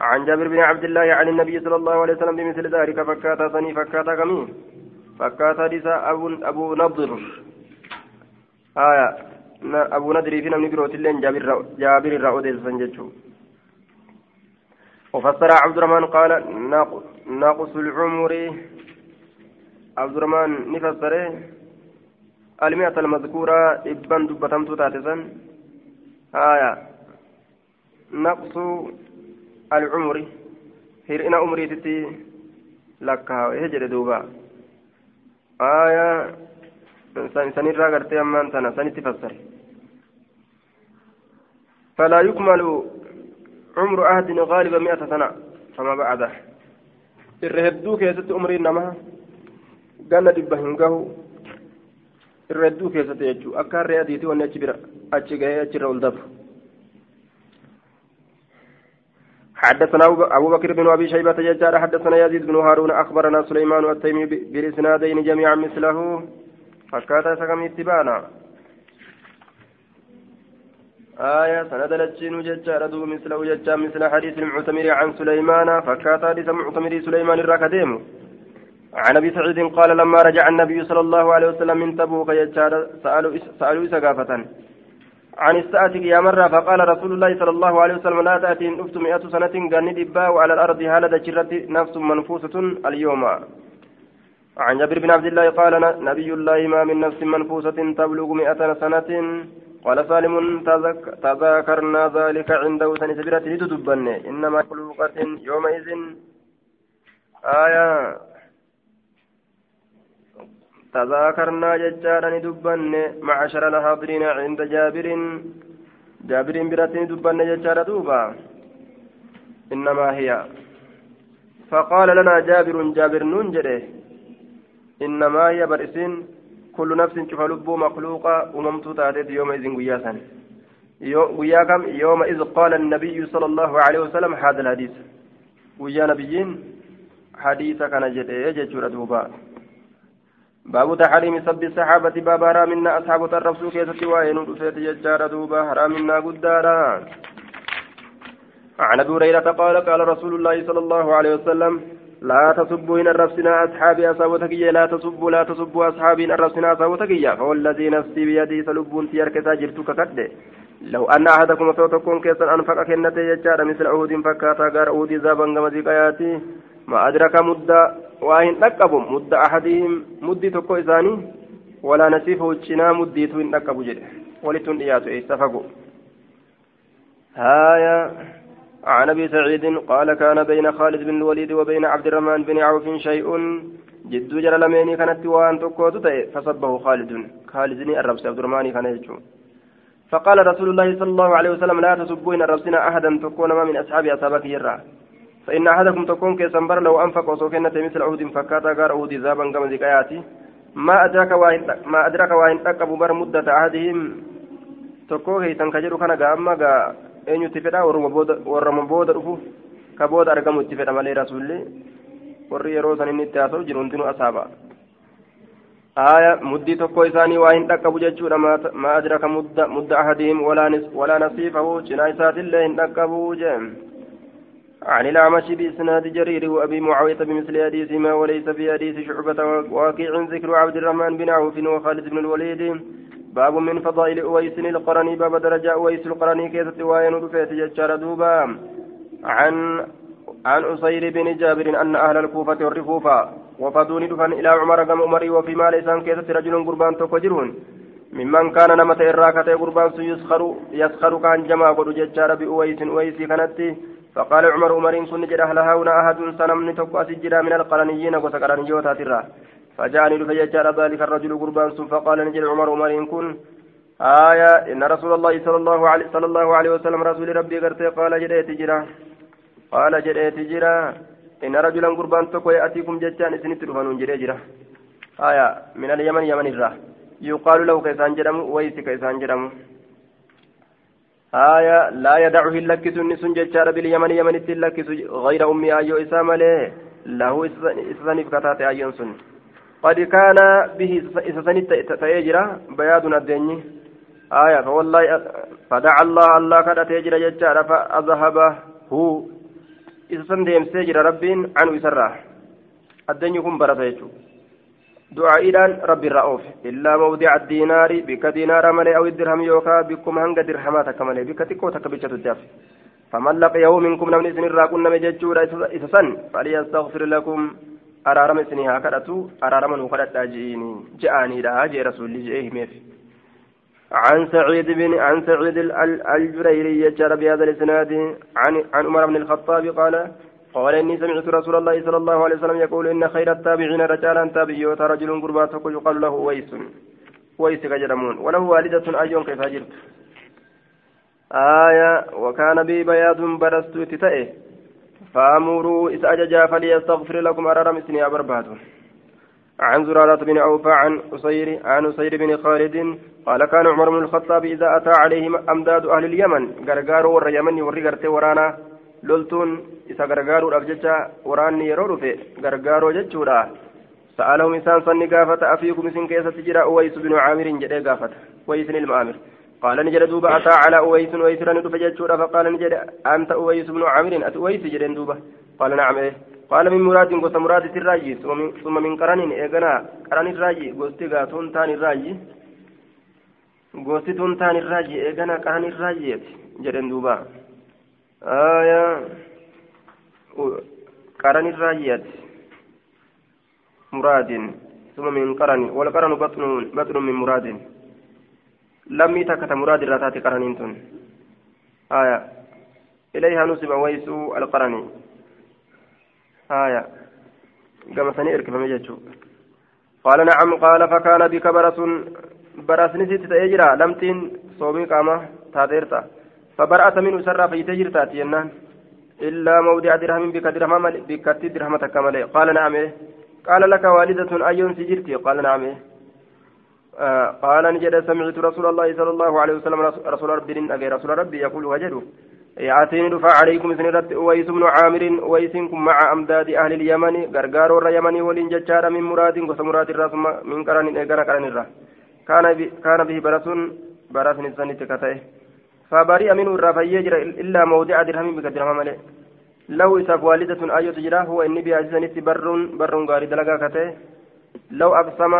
A: عن جابر بن عبد الله عن النبي صلى الله عليه وسلم بمثل ذلك فكاتا ثني فكاتا كمي فكاتا ديسا أبو, أبو نضر آية أبو ندري في نمني بروتلين جابر جابر أديس سنجتشو وفسر عبد الرحمن قال ناقص العمر عبد الرحمن نفسره المئة المذكورة إبان دبتمتو تاتسا آية نقص العمر هرئنا عمري تتي لكها هجر دوبا آية سنرى قرتي أمان تنا سنتفسر فلا يكمل عمر أحد غالبا مئة سنة. فما بعده الرهدوك يا ست عمري نما. keessatti jechuudha akka harree adiitii wanni achi bira achi gahee achirra ol dabru. حدثنا أبو بكر بن أبي شيبة ججار حدثنا يزيد بن هارون. أخبرنا سليمان التيمي بالإسنادين جميعا مثله. فكاتا سكم اتبانا آية سند لجين ججار دو مثله ججار مثل حديث المعتمر عن سليمان فكاتا حديث المعتمر سليمان الراكديم عن ابي سعيد قال لما رجع النبي صلى الله عليه وسلم من تبوك يجار سالوا سالوا سقافة عن الساعة يا مرة فقال رسول الله صلى الله عليه وسلم لا تأتي إن أفت مئة سنة قال دبا وعلى الأرض هالة جرت نفس منفوسة اليوم عن جابر بن عبد الله قال نبي الله ما من نفس منفوسة تبلغ مئة سنة. قال سالم تذاكرنا ذلك عنده سنسبرة لتدبن إنما خلوقة يومئذ آية. تذاكرنا ججارا دبن معشر الحاضرين عند جابر. جابر براتين دبن ججارا دوبا. إنما هي. فقال لنا جابر جابر ننجره. إنما هي برسين كل نفس شوف لبو مخلوقة أممت تأتيت يومئذ قياسا ويا كم؟ يومئذ قال النبي صلى الله عليه وسلم هذا الحديث. ويا نبيين حديث كان جد يجد دوبا باب تحريم سب الصحابة باب حرامنا أصحاب الرسول كيف وين رفيت ججار دوبا حرامنا قدارا عن أبي هريرة قال قال رسول الله صلى الله عليه وسلم لا تسبوا إن الرسنا أصحابي أصابتك لا تسبوا لا تسبوا أصحابي إن الرسنا أصابتك فوالذي نفسي بيدي سلبون تيارك تاجرتك كد لو أن أحدكم صوتكم كيسا أنفق كنتي يجار مثل عود فكاتا غار عود زابا غمزيك آياتي. ما أدرك مدة وإن نقبوا مدة أحدهم مدة تكو إساني. ولا نسيف وجنا مدة إن نقبوا جد. ولتن إياتو إستفقوا هايا عن أبي سعيد قال كان بين خالد بن الوليد وبين عبد الرحمن بن عوف شيء. جد جرى لميني كانت وان تكوت فصبه خالد. خالد الربس عبد الرحمن كان يجو. فقال رسول الله صلى الله عليه وسلم لا تسبوا الربسنا احدا تكون ما من أصحاب اصحابك يرى فإن أحدكم تكون كسنبر لو أنفق وسوكنة مثل عود فكاتا غار عود ذابا كما ذكاياتي ما أدرك وإن ما أدرك وإن تقبوا بر مدة أحدهم. tokko keeysan ka jedhu kana gaa amma gaa eenyutti fedha warrama booda dhufu ka booda argamu itti fedha malee rasuulli warri yeroo san inni itti haasa'u jiru hundinuu asaaba aya muddii tokko isaanii waa hin dhaqqabu jechuudha ma adraka mudda mudda ahadihim walaa nasiifahu cinaa isaatillee hin dhaqqabu jee عن الأعمش بإسناد جرير وأبي معاوية بمثل حديثهما وليس في حديث شعبة واقع ذكر عبد الرحمن بن عوف وخالد بن الوليد باب من فضائل أويس القرني باب درجة أويس القرني كيف تواين رفيت ججار دوبا. عن عن أسير بن جابر أن أهل الكوفة والرفوفة وفدون دفن إلى عمر قام عمري وفي مال إسان كيف رجل قربان تقجرون ممن كان نمت إراكة قربان يسخر يسخر كان جمع قد ججار بأويس أويس كانت. فقال عمر عمر كن جد أهل هاونا أحد سنمني تقوى سجرا من القرنيين وسقرنيوتا ترى. فجاءني فجاء ذلك الرجل قربان فقال نجد عمر عمر إن كن. آية إن رسول الله صلى الله عليه صلى الله عليه وسلم رسول ربي قرتي قال جريت جرا. قال جريت جرا. إن رجلا قربان تكو يأتيكم جتان سنت رفنون جري جرا. آية من اليمن يمن الرا. يقال له كيسان جرم ويس كيسان جرم آية لا يدعه اللكس النسون جتار باليمن يمن التلكس غير أمي أيو إسام له. إسانيف كتات أيون سن قد كان به إسسنت تأجر بياد الدنيا آية فوالله فدعا الله الله كذا تأجر ججار فأذهبه هو إسسن ديم سيجر رب عنه يسرى الدنيا كن برسيته دعائدان رب الرؤوف. إلا موضع الدينار بك دينار ملي أو الدرهم يوكا بكم هنگ درهمات كملي. بك تكو تكبجة الدف فمن لقيه منكم نمني سن الراكن نمججور إسسن فليستغفر لكم. Araarama isinii haa kadhatu araarama nuu kadhadhaa je'aaniidha jee rasuulli je'ee himeef. عن سعيد بن عن سعيد الجريري يجار بهذا الاسناد عن عن عمر بن الخطاب قال قال اني سمعت رسول الله صلى الله عليه وسلم يقول ان خير التابعين رجالا تابعيوت رجل قرباتك يقال له ويس ويس كجرمون وله والدة أيون كيف جرت آية وكان بي بياض برست تتئه فامروا إذ أججا فليستغفر لكم أرارم سني أبرباد عن زرارة بن أوفى عن أسير عن أسير بن خالد قال كان عمر بن الخطاب إذا أتى عليهم أمداد أهل اليمن غرغارو ور يمن ورغرت ورانا. لولتون إذا غرغارو أبججا وراني يرور في غرغارو ججورا. سألهم إنسان صني قافة أفيكم سن كيسة تجرى أويس بن عامر جدي قافة ويس المآمر قال نجد دوبا أتى على أويس ويسرا ندوب جتشورا فقال نجد أنت أويس بن عامر أت أويس جدين دوبا؟ قال نعم إيه. قال من مراد قلت مراد الراجي ثم من قرن إيقنا قرن الراجي قلت قاتون تاني الراجي قلت تون تاني الراجي إيقنا قرن الراجي جدين دوبا. آية. قرن الراجي مراد ثم من قرن والقرن بطن بطن من مراد. لم يتكت مراد الراتات قرنين تن آية إليها نسب ويس القرني آية كما سني إركب قال نعم قال فكان بك برس برس نسيت تأجرا لم تين صومي قامة تاديرتا فبرأت منه سرى في تجرتا تينان إلا موضع درهم بك درهم بك درهم تكمل قال نعم قال لك والدة أيون سجرتي قال نعم قال نجد سمعت رسول الله صلى الله عليه وسلم رسول ربي أجي رسول ربي يقول وجدوا يأتيني دفع عليكم إذن رد ويس بن عامر ويسكم مع أمداد أهل اليمن غرغار اليمن ولين ججار من مراد وس مراد الرأس من قرن إيقان قرن الرأ. كان كان به برس برس نسان تكته فبرئ منه الرافع يجر إلا موضع درهم بكدرهم ملئ. لو إساف والدة آية تجراه هو إني سنتي بر بر غاري دلقا كته لو أقسم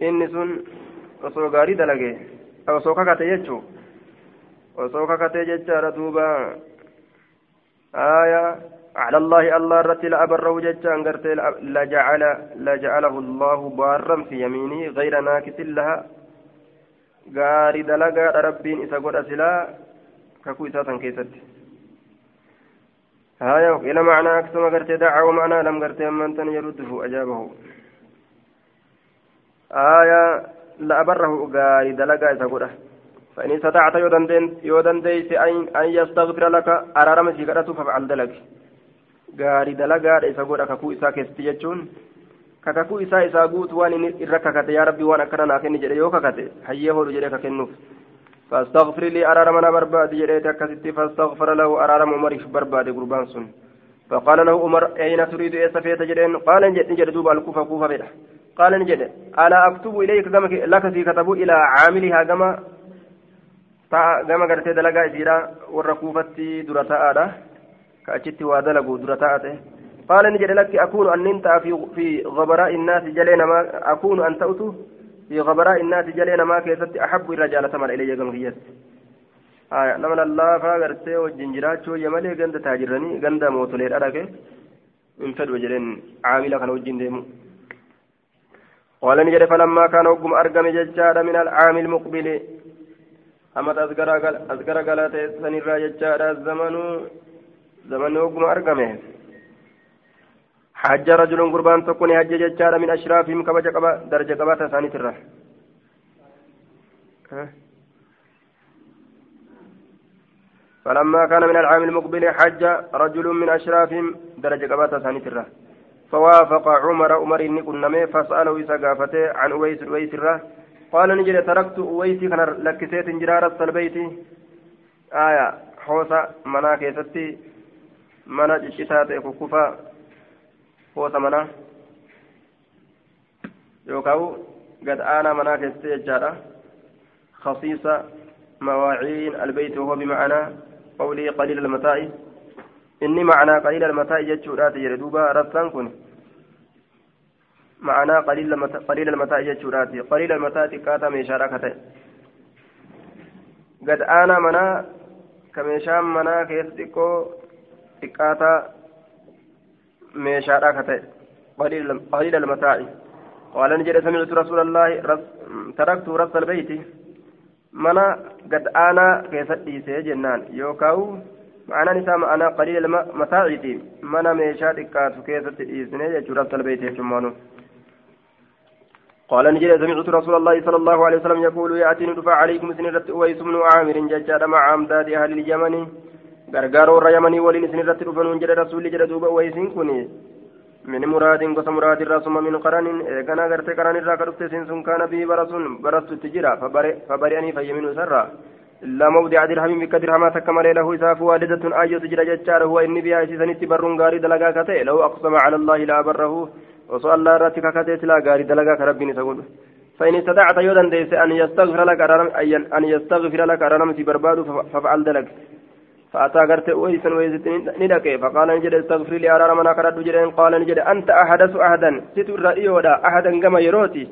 A: inni sun osoo gaarii dalage osoo kakate jechuu? Osoo kakate jechaadha duuba. Aya على الله الله رتي لأبره جتان قرت لجعل لجعله الله بارا في يمينه غير ناكس لها غاري دلقا ربين إذا قد أسلا ككو إساتا كيست هايا إلى معنى أكثر قرتي دعا ومعنى لم قرتي من تن يرده أجابه آية لا أبره قاري دلقا إذا فإن استطعت يودن ديس أن يستغفر لك أرارم سيكرته ففعل دلق قاري دلقا إذا قد أكاكو إسا كستي إسا إسا قوت وان إرى كاكته يا ربي وانا كرنا كني جري يو كاكته حيه هو جري كاكنوف فاستغفر لي أرارم أنا برباد جريت كستي فاستغفر له أرارم عمر برباد قربان سن فقال له عمر أين تريد إيه سفيت؟ جرين قال نجد نجد دوب الكوفة كوفة بيح قال نجد أنا أكتب إليك لك في كتبوا إلى عاملها كما كما قرت دلقا إسيرا والركوفة درتاء كأجت ودلقوا درتاء قال نجد لك أكون أن إنت في في غبراء الناس جلين ما أكون أن تأتوا في غبراء الناس جلين ما كيست أحب الرجال تمر إلي جمهية آية نمن الله فاغرتي وجنجرات شو يملي غند تاجرني غند موتولير أراك من فد وجرين عاملة كان وجين ديمو قال نجد فلما كان وقم أرقم ججار من العام المقبل أما أذكر قالت سنرى ججار الزمن زمن وقم أرقمه حج رجل قربان تكون حج ججار من أشرافهم قبا درجة قبا تساني ترى فلما كان من العام المقبل حج رجل من أشرافهم درجة قبا تساني ترى فوافق عمر عمر إني كنا فسأله إسا عن أويس أويس الره قال نجد تركت أويسي كان لكسيت جرارة البيت آية حوسة منا كيستي منا جشتات كفا hoota manaa yookaan gad aanaa manaa keessatti jechaadha khasiisa مواعين البيت وهو بمعنى قوله قليل المتاع. إني معنى قليل المتاع يجورات يردوبا رسان كن معنى قليل المتاع قليل المتاع يجورات قليل المتاع تكاتا ميشاركته قد أنا منا كميشان منا كيستيكو تكاتا ka ta'e qaliila almataa'i qaala ni jedhe sami'tu rasuula allaahi taraktu rasa albeyti mana gad aanaa keessat dhiisee jennaan yookaawu ma'anaan isaa ma'anaa qaliila mataa'iiti mana meeshaa xiqqaatu keessatti dhiisne jechuu rasa albeyti jechummaanu قال نجد سمعت رسول الله صلى الله عليه وسلم يقول يأتي ندفع عليكم سنرة أويس بن عامر ججال مع أمداد أهل اليمن gargaaroo warra yamanii waliin isin irratti dhufanuun jedhe rasuulli jedhe duuba eeganaa gartee qaran irraa ka dhufte isin sun kaana bii bara sun barastutti jira fabari'anii fayyaminu isarraa illaa mawdica dirhamin bikka dirhamaa takka malee lahu isaaf waalidatun aayyotu jira jechaadha huwa inni biyaa isiisanitti barruun gaarii dalagaa ka ta'e lahu aqsama cala allaahi laa barrahu osoo allah irratti kakatee silaa gaarii dalagaa ka rabbiin isa godhu فإن استطعت يودا أن يستغفر لك أن يستغفر لك أرنمتي برباد ففعل ذلك فأتى قرت ويسا ويزت ندك فقال نجد استغفر لي أرى منا كرد جرين قال نجد أنت أحدث أحدا. ستو الرئيودا أحدا كما يروتي.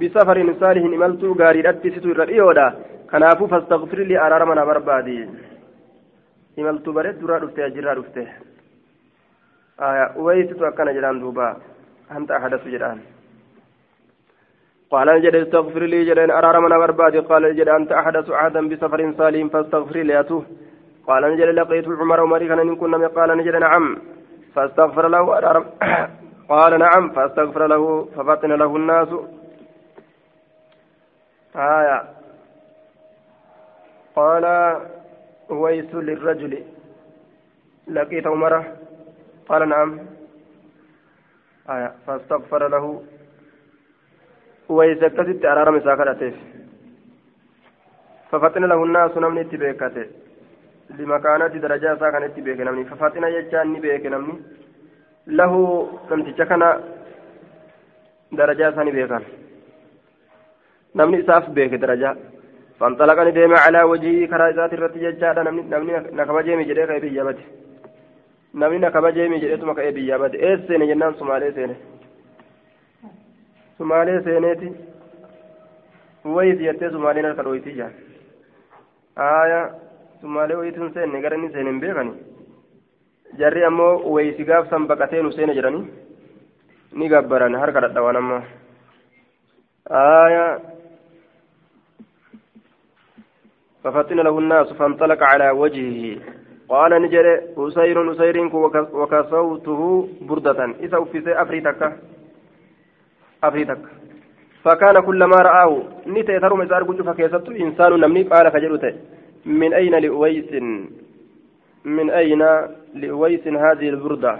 A: بسفر صالح إملتو غاري رتي ستو الرئيودا كنافو فاستغفر لي أرى منا بربادي إملتو برد درا رفته أجرا رفته. آية ويستو أكنا جران دوبا. أنت أحدث جران قال نجد استغفر لي جرين أرى منا بربادي قال نجد أنت أحدث أحدا بسفر صالح فاستغفر لي أتوه. قال نجد لقيت عمر ومري كان إن كنا قال نجد نعم. فاستغفر له *coughs* قال نعم. فاستغفر له ففطن له الناس. آية. قال ويس للرجل. لقيت عمر. قال نعم. آية. فاستغفر له. ويس كتبت رمي ساكرته ففطن له الناس. نمني تبيكته لمكانة درجة ساكنة بيك نمني. ففاتنا يجان بيك نمني. له نمتي كان درجة ساني بيكان. نمني إساف بيك درجة. فانطلقني ديما على وجهي كرايزات الرتي ججادة نمني نمني نكما جيمي جديك أبي يابتي namni na kabajee mi jedheetuma ka'ee biyyaa bade ees seene jennaan sumaalee seene sumaalee seeneeti wayiti jettee sumaaleen harka dhooyitii jaan aayaa sumaalee wayituun seenne gara inni seene hin beekani jarri ammoo wayisi gaafsan baqatee nu seene jedhani ni gabbaran harka dhadhawan amma آية ففتن له الناس فانطلق على وجهه قال نجر أسير أسير وكسوته بردة إذا أفسي أفريتك أفريتك فكان كلما رآه نتي ترم إزار قلت فكيست إنسان نمني قال كجلت من أين لأويس؟ من أين لأويس هذه البردة؟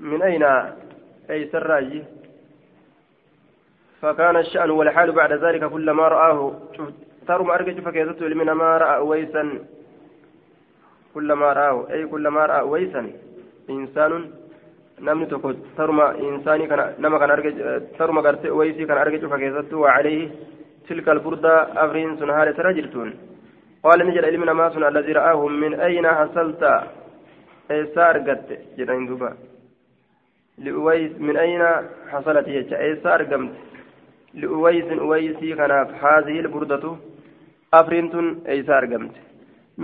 A: من أين؟ أي سراجي فكان الشأن والحال بعد ذلك كلما رآه. ترم أرجع فكيست من ما رأى أويسا كلما رآه. أي كلما رأى أويسا إنسان. namni tokko taruma insaanii kana nama kan arge taruma gartee waysii kan arge cufa keessattuu waa afriin sun haala tara jirtuun qaala ni jedha ilmi namaa sun allazii ra'aahu min ayna hasalta eessaa argatte jedhan duba li'uways min ayna hasalati jecha eessaa argamte li'uwaysin uwaysii kanaaf haadhihi alburdatu afriin tun eessaa argamte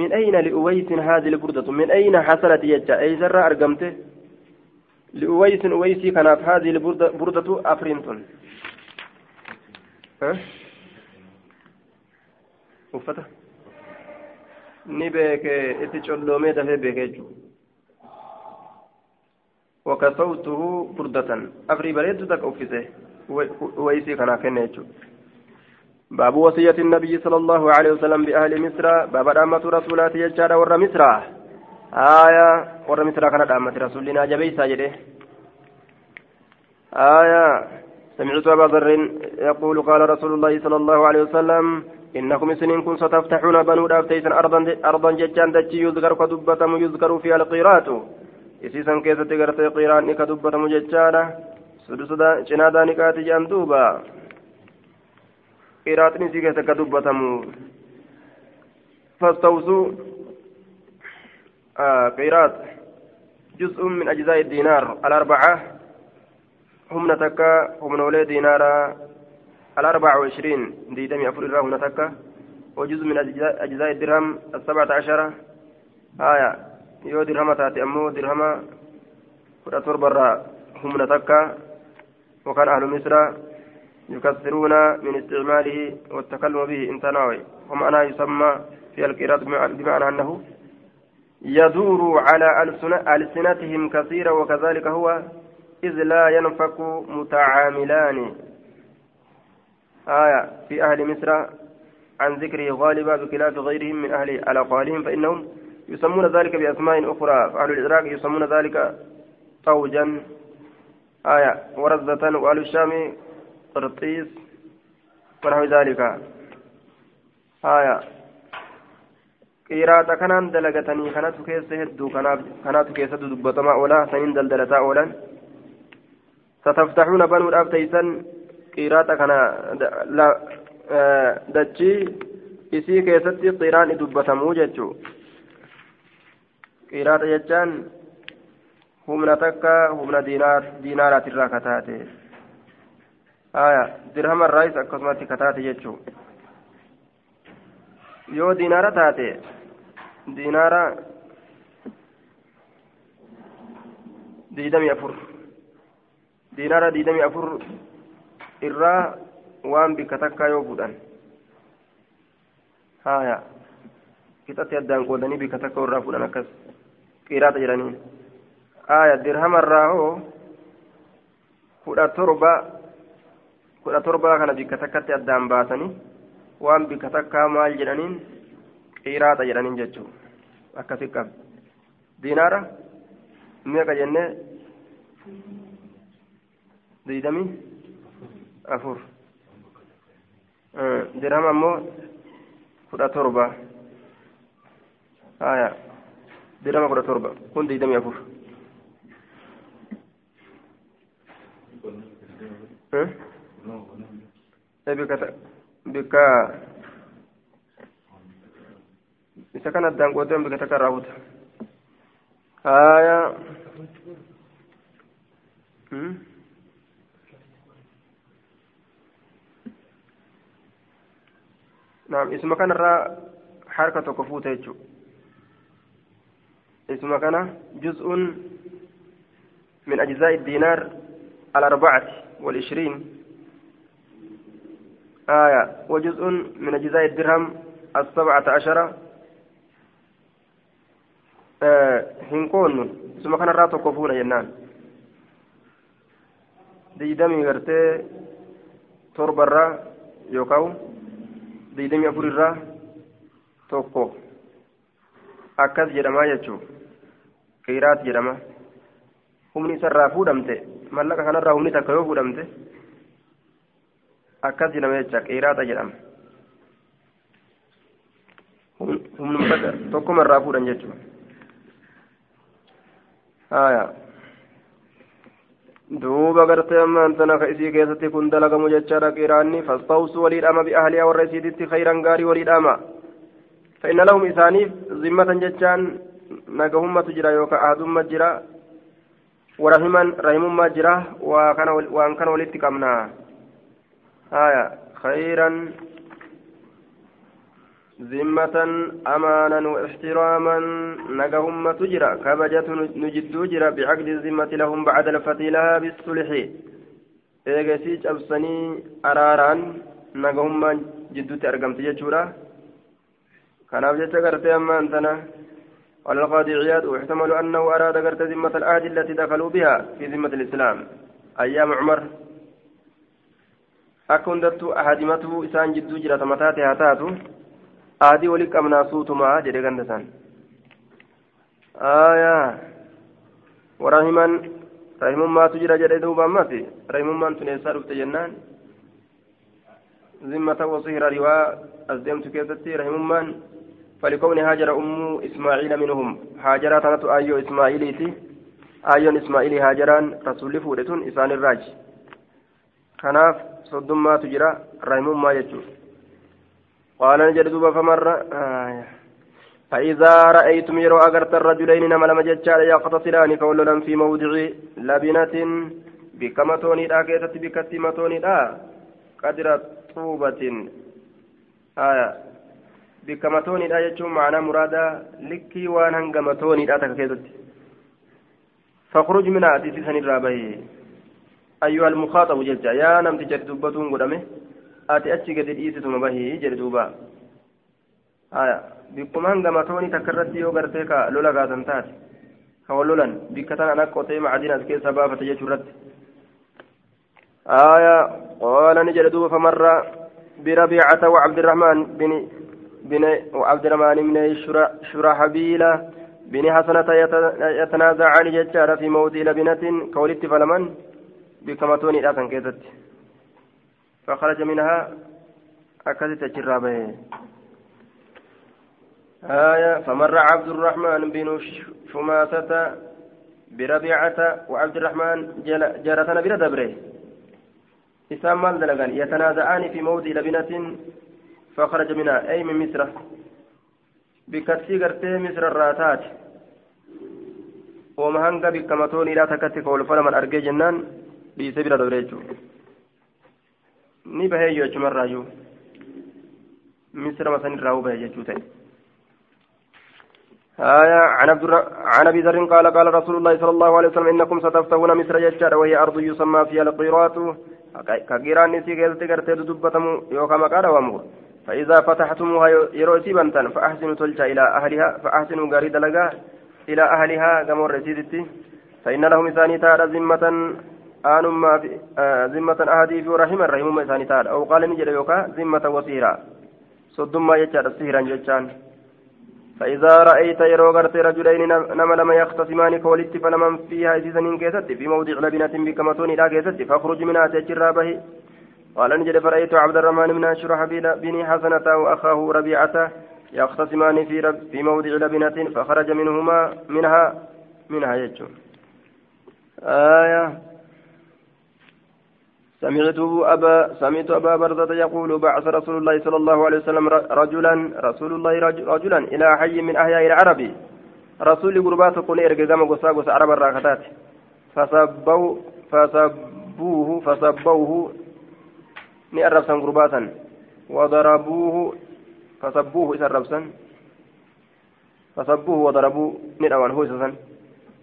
A: min ayna li'uwaysin haadhihi alburdatu min ayna hasalati jecha eessarraa argamte لأويس أويسي كانت هذه البردة أفرنتون ها uffata? Ni beeke itti colloomee dafee beeke jechuudha. Wakasawtuhu burdatan afrii bareeddu takka uffise uwaysii kanaa kenne jechuudha. باب وصية النبي صلى الله عليه وسلم بأهل مصر باب دامة رسولات يجار ور مصر آية ور مصر كانت دامة رسولنا جبيسا جده آية سمعت أبا ذر يقول قال رسول الله صلى الله عليه وسلم إنكم سنين كن ستفتحون بنو دافتيسا أرضا أرضا ججان دجي يذكر كدبتم يذكر فيها القيرات. إسيسا كيسة قرتي قيران كدبتم ججانا سدسدا جنادا نكاتي جان دوبا. قيراتني سيكيسة كدبتم فاستوصوا آه قيرات. جزء من أجزاء الدينار. الأربعة. هم نتكا هم نولي دينارا. الأربع وعشرين دي دمي أفر الله نتكا. وجزء من أجزاء الدرهم السبعة عشر. آية يو درهم تاتي أمو درهم. فرأتور برا هم نتكا. وكان أهل مصر يكثرون من استعماله والتكلم به انتناوي. ومعنى يسمى في القراءة بمعنى أنه يدور على ألسنتهم كثيرا وكذلك هو إذ لا ينفك متعاملان. آية في أهل مصر عن ذكره غالبا بخلاف غيرهم من أهل الأقاليم فإنهم يسمون ذلك بأسماء أخرى. فأهل العراق يسمون ذلك طوجا. آية ورزة وأهل الشام قرطيس ونحو ذلك. آية qiraata kanaan dalagatanii kanatu keessa hedduu kanaatu keessa dubbatamaa oolaa saniin daldalataa oolan ستفتحون بنو الأفتيسن قيراتا كان دتشي isii keessatti qiraan dubbatamuu jechuu qiraata jechaan humna takka humna diinaaraatirraa kataate haya dirhamarraayis akkasumatti kataate jechuu yoo diinaara taate diinaara diidamii afur diinaara diidamii afur irraa waan bikka takkaa yoo fuudhan haya qixatti addaan qoodanii bikka takka irraa fuudhan akkas qiraata jedhanii haya dirhamarraa hoo kudha torba kudha torbaa kana bikka takkatti addaan baasanii waan bikka takkaa maal jedhaniin qiraata jedhaniin jechuu akkasi qab diinaara meeqa jennee diidamii afur dirhama ammoo kudha torba haya dirhama kudha torba kun diidamii afur bikka isa kan addaan qoodee bikka takka raawwata haya نعم اسم كان الراء حركة كفوت اسم كان جزء من أجزاء الدينار الأربعة والعشرين آية وجزء من أجزاء الدرهم السبعة عشر hin qoonnu isuma kanarraa tokko fuuna jennaan. Diidamii gartee torbarraa yookaan diidamii afurirraa tokko akkas jedhamaa jechuun qiraat jedhama humni isarraa fuudhamte mallaqa kanarraa humni takka yoo fuudhamte akkas jedhama jecha qiraata jedhama humna tokkomarraa fuudhan jechuudha duuba gartee ammaan tana ka isii keessatti kun dalagamu jechaadha qiraanni fastawsu waliidhama bi'ahliyaa warra isiititti khayran gaarii waliidhama فإن لهم إسانيف ذمة جتان نجهمة جرا يوكا أهدم جرا ورحما رحم ما جرا وكان وأن كان ولدت كمنا آية خيرا ذمة أمانا واحتراما نجهم تجرى كبجة نجد جرى بعقد الذمة لهم بعد الفتيلها بالصلح eegasiich absanii araaraan nagahummaan jidduutti argamte jechuudha. Kanaaf jecha gartee ammaan tana قال القاضي عياد واحتمل أنه أراد قرت ذمة العهد التي دخلوا بها في ذمة الإسلام أيام عمر أكون دت أحدمته إسان جدو جرة متاتها تاتو aadii wali qabnaa suutumaa jedhe ganda san aayaa warahiman rahimummaatu jira jedhe duuba ammati rahimummaan tun eessaa dhufte jennaan zimmata wasihira riwaa as deemtu keessatti rahimummaan فلكون هاجر أم إسماعيل منهم هاجر تنت آيو إسماعيليتي آيون إسماعيلي هاجران رسول فودتون إسان الراج كناف صدما تجرى رحمهم ما يجوز قال نجد دوبا فمر. آه. فإذا رأيتم يرو أغرت الرجلين نما لما جتشار يقتصران كولنا في موضع لبنة بكمتوني لا كيست بكتمتوني لا قدر طوبة. آية بكمتوني لا يجوم معنا مرادا لكي وان هنغمتوني لا تكيست فاخرج من أتيسي سن الرابعي. أيها المخاطب جتشا يا نمت جد دبتون قدامه ati achi gadi dhiisituma bahii jedhe duuba haya bikkuma hangamatooni takka irratti yoo gartee ka lola kaasan taate ka wal lolan bikka tan ana qotee macadiin as keessa baafate jechuu irratti haya qaala ni jedhe duuba famarra بربيعة وعبد الرحمن بن بن وعبد الرحمن بن شرحبيل بن حسنة يتنازعان ججار في موت لبنة كولت فلمن بكمتون الأسن كيست فخرج منها أكدت جرابه آية فمر عبد الرحمن بن شماسة بربيعة وعبد الرحمن جارتنا بلا دبره إسام مال دلقان يتنازعان في موضع لبنة فخرج منها. أي من مصر؟ بكتسي قرتي مصر الراتات. ومهنغا بكمتوني لا تكتك والفلمن أرقي جنان بيسبيل دبريجو ni bahee yoo achumarraayyuu misra masanirraa bahee jechuu ta'e. آية عن عبد عن ابي ذر قال قال رسول الله صلى الله عليه وسلم انكم ستفتحون مصر يجار وهي ارض يسمى فيها القيرات كقيران نسي قلت قرت دبتم يوكا مقال وامر فاذا فتحتموها يروسي بنتن فاحسنوا تلجا إلى اهلها فاحسنوا غاريد لغا إلى اهلها كما رسيدتي فان لهم ثاني تارى ذمة aanummaa fi zimmatan ahadii fi rahima rahimumma isaanii taadha oo qaala ni jedha yookaan zimmata wasiiraa soddummaa jechaadha sihiran jechaan. فإذا رأيت يرو غرت رجلين نما لما يختصمان كولت فلمن فيها إسيسن كيست في موضع لبنة بكمتون لا كيست فاخرج منها تجرى به قال نجد فرأيت عبد الرحمن بن شرحبيل بن حسنة وأخاه ربيعة يختصمان في رب في موضع لبنة فخرج منهما منها منها يجو آية سمعت أبا سمعت أبا بردة يقول بعث رسول الله صلى الله عليه وسلم رجلا رسول الله رجلا إلى حي من أحياء العرب. رسول قربات كن إرقى قام قصا قصا عرب الراكتات فسبوا فسبوه فسبوه. نأرب سن قرباتا. وضربوه فسبوه إسرب سن فسبوه وضربوه. نأوان هو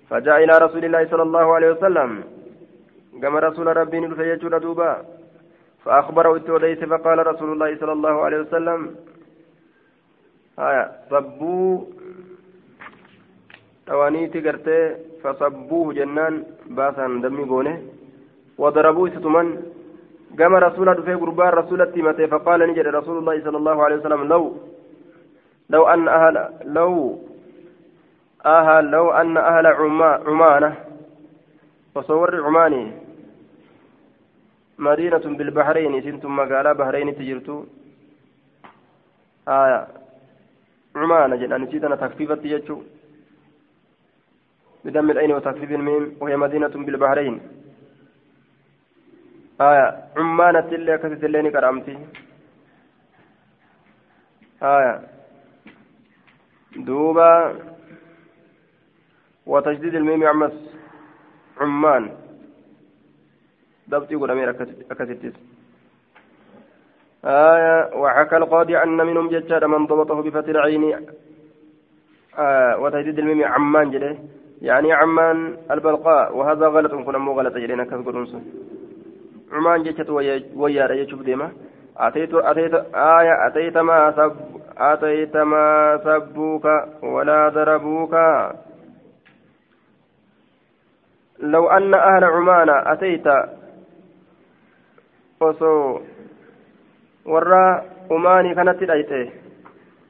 A: فجاء إلى رسول الله صلى الله عليه وسلم. كما رسول ربي نلف يجور دوبا فأخبره التوديس فقال رسول الله صلى الله عليه وسلم آية صبوا gartee fasabbuuhu jennaan baasan dammi goone wadarabuu isa tuman gama rasuula dhufee gurbaan rasuulatti himate faqaala ni jedhe rasuulullaahi sala allahu alehi wasalam law لو أن أهل لو أهل لو أن أهل عمانة وصور عماني مدينة بالبحرين سنتم مقالة بحرين تجرتو. آية. عمانة جنان نسيتنا تخفيفة يجو بدم العين وتخفيف الميم وهي مدينة بالبحرين. آية. عمانة اللي كثت اللي كرامتي آية. دوبا. وتجديد الميم عمس. عمان. ضبطي قدامي أكثتس آية وحكى القاضي أن منهم ججال من ضبطه بفتح العين. آه وتجديد الميم عمان جده. يعني عمان البلقاء. وهذا غلط. كنا مو غلط جدنا كذكرونس عمان جتت ويا يشوف ديما. أتيت أتيت آية أتيت ما سب أتيت ما سبوك ولا ضربوك. لو أن أهل عمان أتيت osoo warra umaanii kanatti dhayxe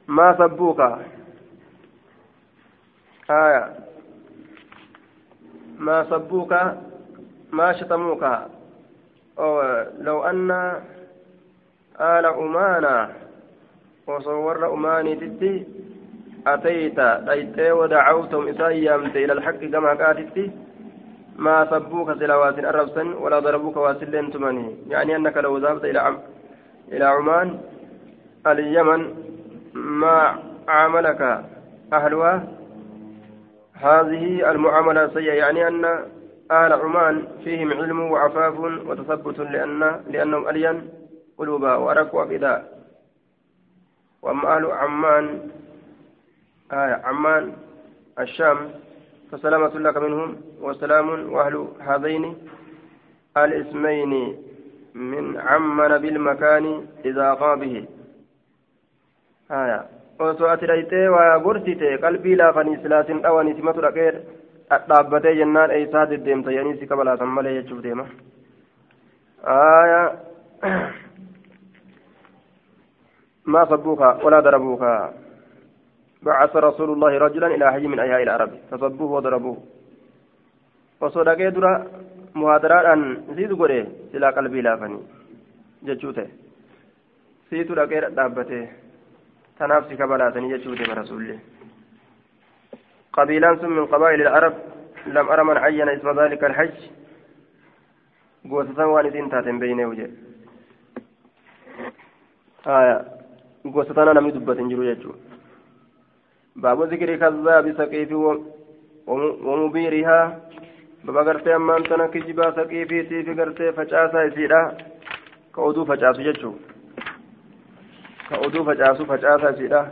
A: maa sabbuuka haya maa sabbuuka maa shatamuuka anna aala umaanaa osoo warra umaaniititti atayta dhayxee wadacawtahum isaan yaamte ila alxaqi gama haqaatitti ما سبوك سلاوات الربسا ولا ضربوك واسلين تمني. يعني أنك لو ذهبت إلى عم إلى عمان اليمن ما عاملك أهلها؟ هذه المعاملة سيئة. يعني أن أهل عمان فيهم علم وعفاف وتثبت لأن لأنهم ألين قلوبا وركوا فداء وأما أهل عمان آه عمان الشام فسلامة لك منهم وسلام وأهل هذين الاسمين من عمن بالمكان إذا قام به آية osoo ati dhayxee waa gorsite qalbii laafanii silaatin dhawanii simatu dhaqee dhaabbatee jennaan eeysaa deddeemta yanii si kabalaatan malee jechuuf deema آية ما صبوك ولا ضربوك بعث رسول الله رجلا إلى حي من أحياء العرب فصبوه وضربوه. وصدقه درا مهادرات أن زيد قري سلا قلبي لافني جتشوته سيتو رقير دابته تنافسي كبلاتني جتشوته برسول الله قبيلان من قبائل العرب لم أرى من عين اسم ذلك الحج قوسة والدين تاتم بينه وجه آية قوسة أنا نمي دبة جرو يجو باب ذكر كذاب سقيف ومبيرها بابا غرتي أمان تنا كجبا سقيفي تيفي غرتي فجاسا يسيرا كأودو فجاسو جتشو كأودو فجاسو فجاسا يسيرا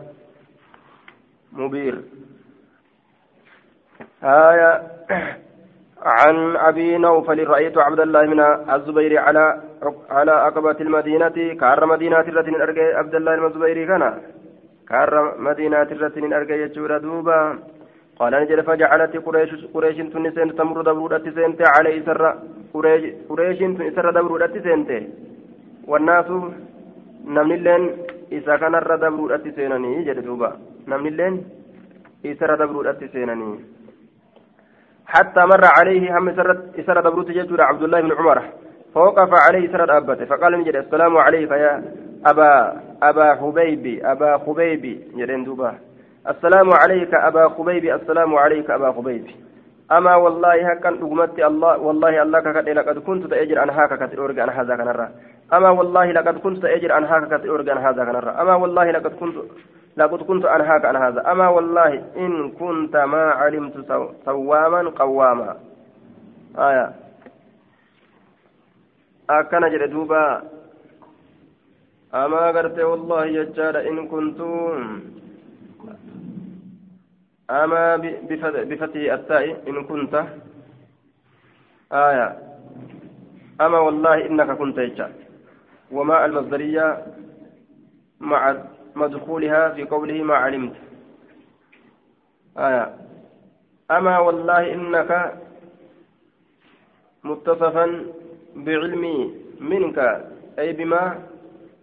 A: مبير آية عن أبي نوفل رأيت عبد الله من الزبير على على عقبة المدينة كار مدينة التي عبد الله من الزبير كان كار مدينة الرتين أرجع يجور دوبا. قال نجد فجعلت قريش قريش تنسين تمر دبرودة سنت عليه سر قريش قريش تنسر دبرودة سنت والناس نمن اللين إذا كان الرد دبرودة سينني جد دوبا. نمن اللين إذا دبرودة سينني حتى مر عليه هم إسر دبروت يجور عبد الله بن عمر. فوقف عليه سر أبته فقال نجد السلام عليك يا أبا أبا خبيب أبا خبيب يرين دوبا. السلام عليك أبا خبيب السلام عليك أبا خبيب أما والله هكا نقمت الله والله الله كقد لقد كنت تأجر عن هاك كتورج عن هذا كنرى. أما والله لقد كنت تأجر عن هاك كتورج عن هذا كنرى. أما والله لقد كنت لقد كنت عن هاك عن هذا. أما والله إن كنت ما علمت سواما قواما. آية. أكن جردوبا أما قرت والله يجار إن كنتم. أما بفتح التاء إن كنت. آية. أما والله إنك كنت يجار. وما المصدرية مع مدخولها في قوله ما علمت. آية. أما والله إنك متصفا بعلمي منك أي بما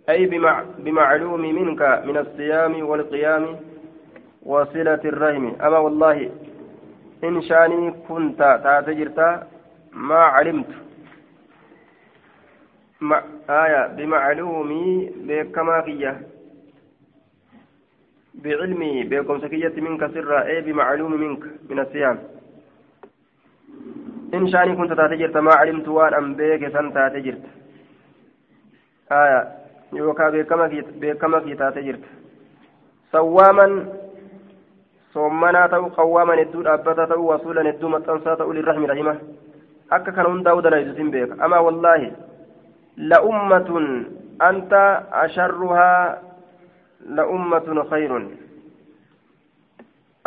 A: أي بمع بمعلوم منك من الصيام والقيام وصلة الرحم. أما والله إن شاني كنت تعتجرت ما علمت. مع آية بمعلومي بكما فيه بعلمي بكم سكية منك سرا أي بمعلوم منك من الصيام. إن شاني كنت تعتجرت ما علمت وأن أنبيك سن تعتجرت. آية يوكا بكما في تعتجرت صواما soommanaa ta'u qawwaaman hedduu dhaabbataa ta'u wasuulan hedduu maxxansaa ta'u lirrahmi rahima akka kana hundaa'u dalaysu sin beeka amaa wallaahi la'ummatun anta asharruhaa la'ummatun khayrun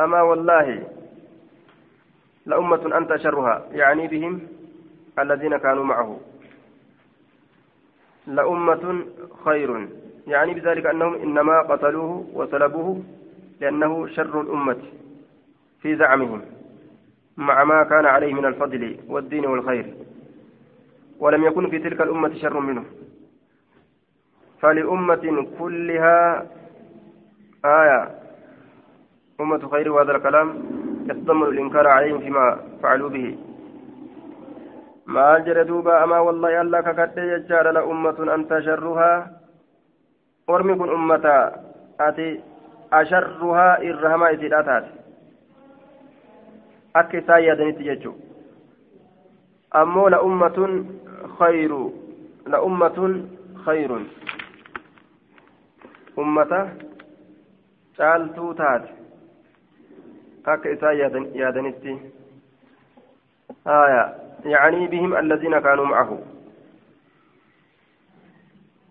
A: amaa wallaahi لأمة أنت شرها يعني بهم الذين كانوا معه لأمة خير. يعني بذلك أنهم إنما قتلوه وسلبوه لأنه شر الأمة في زعمهم مع ما كان عليه من الفضل والدين والخير. ولم يكن في تلك الأمة شر منه. فلأمة كلها آية. أمة خير وهذا الكلام يتضمن الإنكار عليهم فيما فعلوا به. ما جرى دوبا أما والله ألا ككد يجار لأمة أنت شرها ورمكن أمة أتي asharruhaa irra hamaa isiidha taate akka isaan yaadanitti jechuudha ammoo la ummatun khayru la ummatun khayrun ummata caaltuu taate akka isaan yaadanitti آية يعني بهم الذين كانوا معه.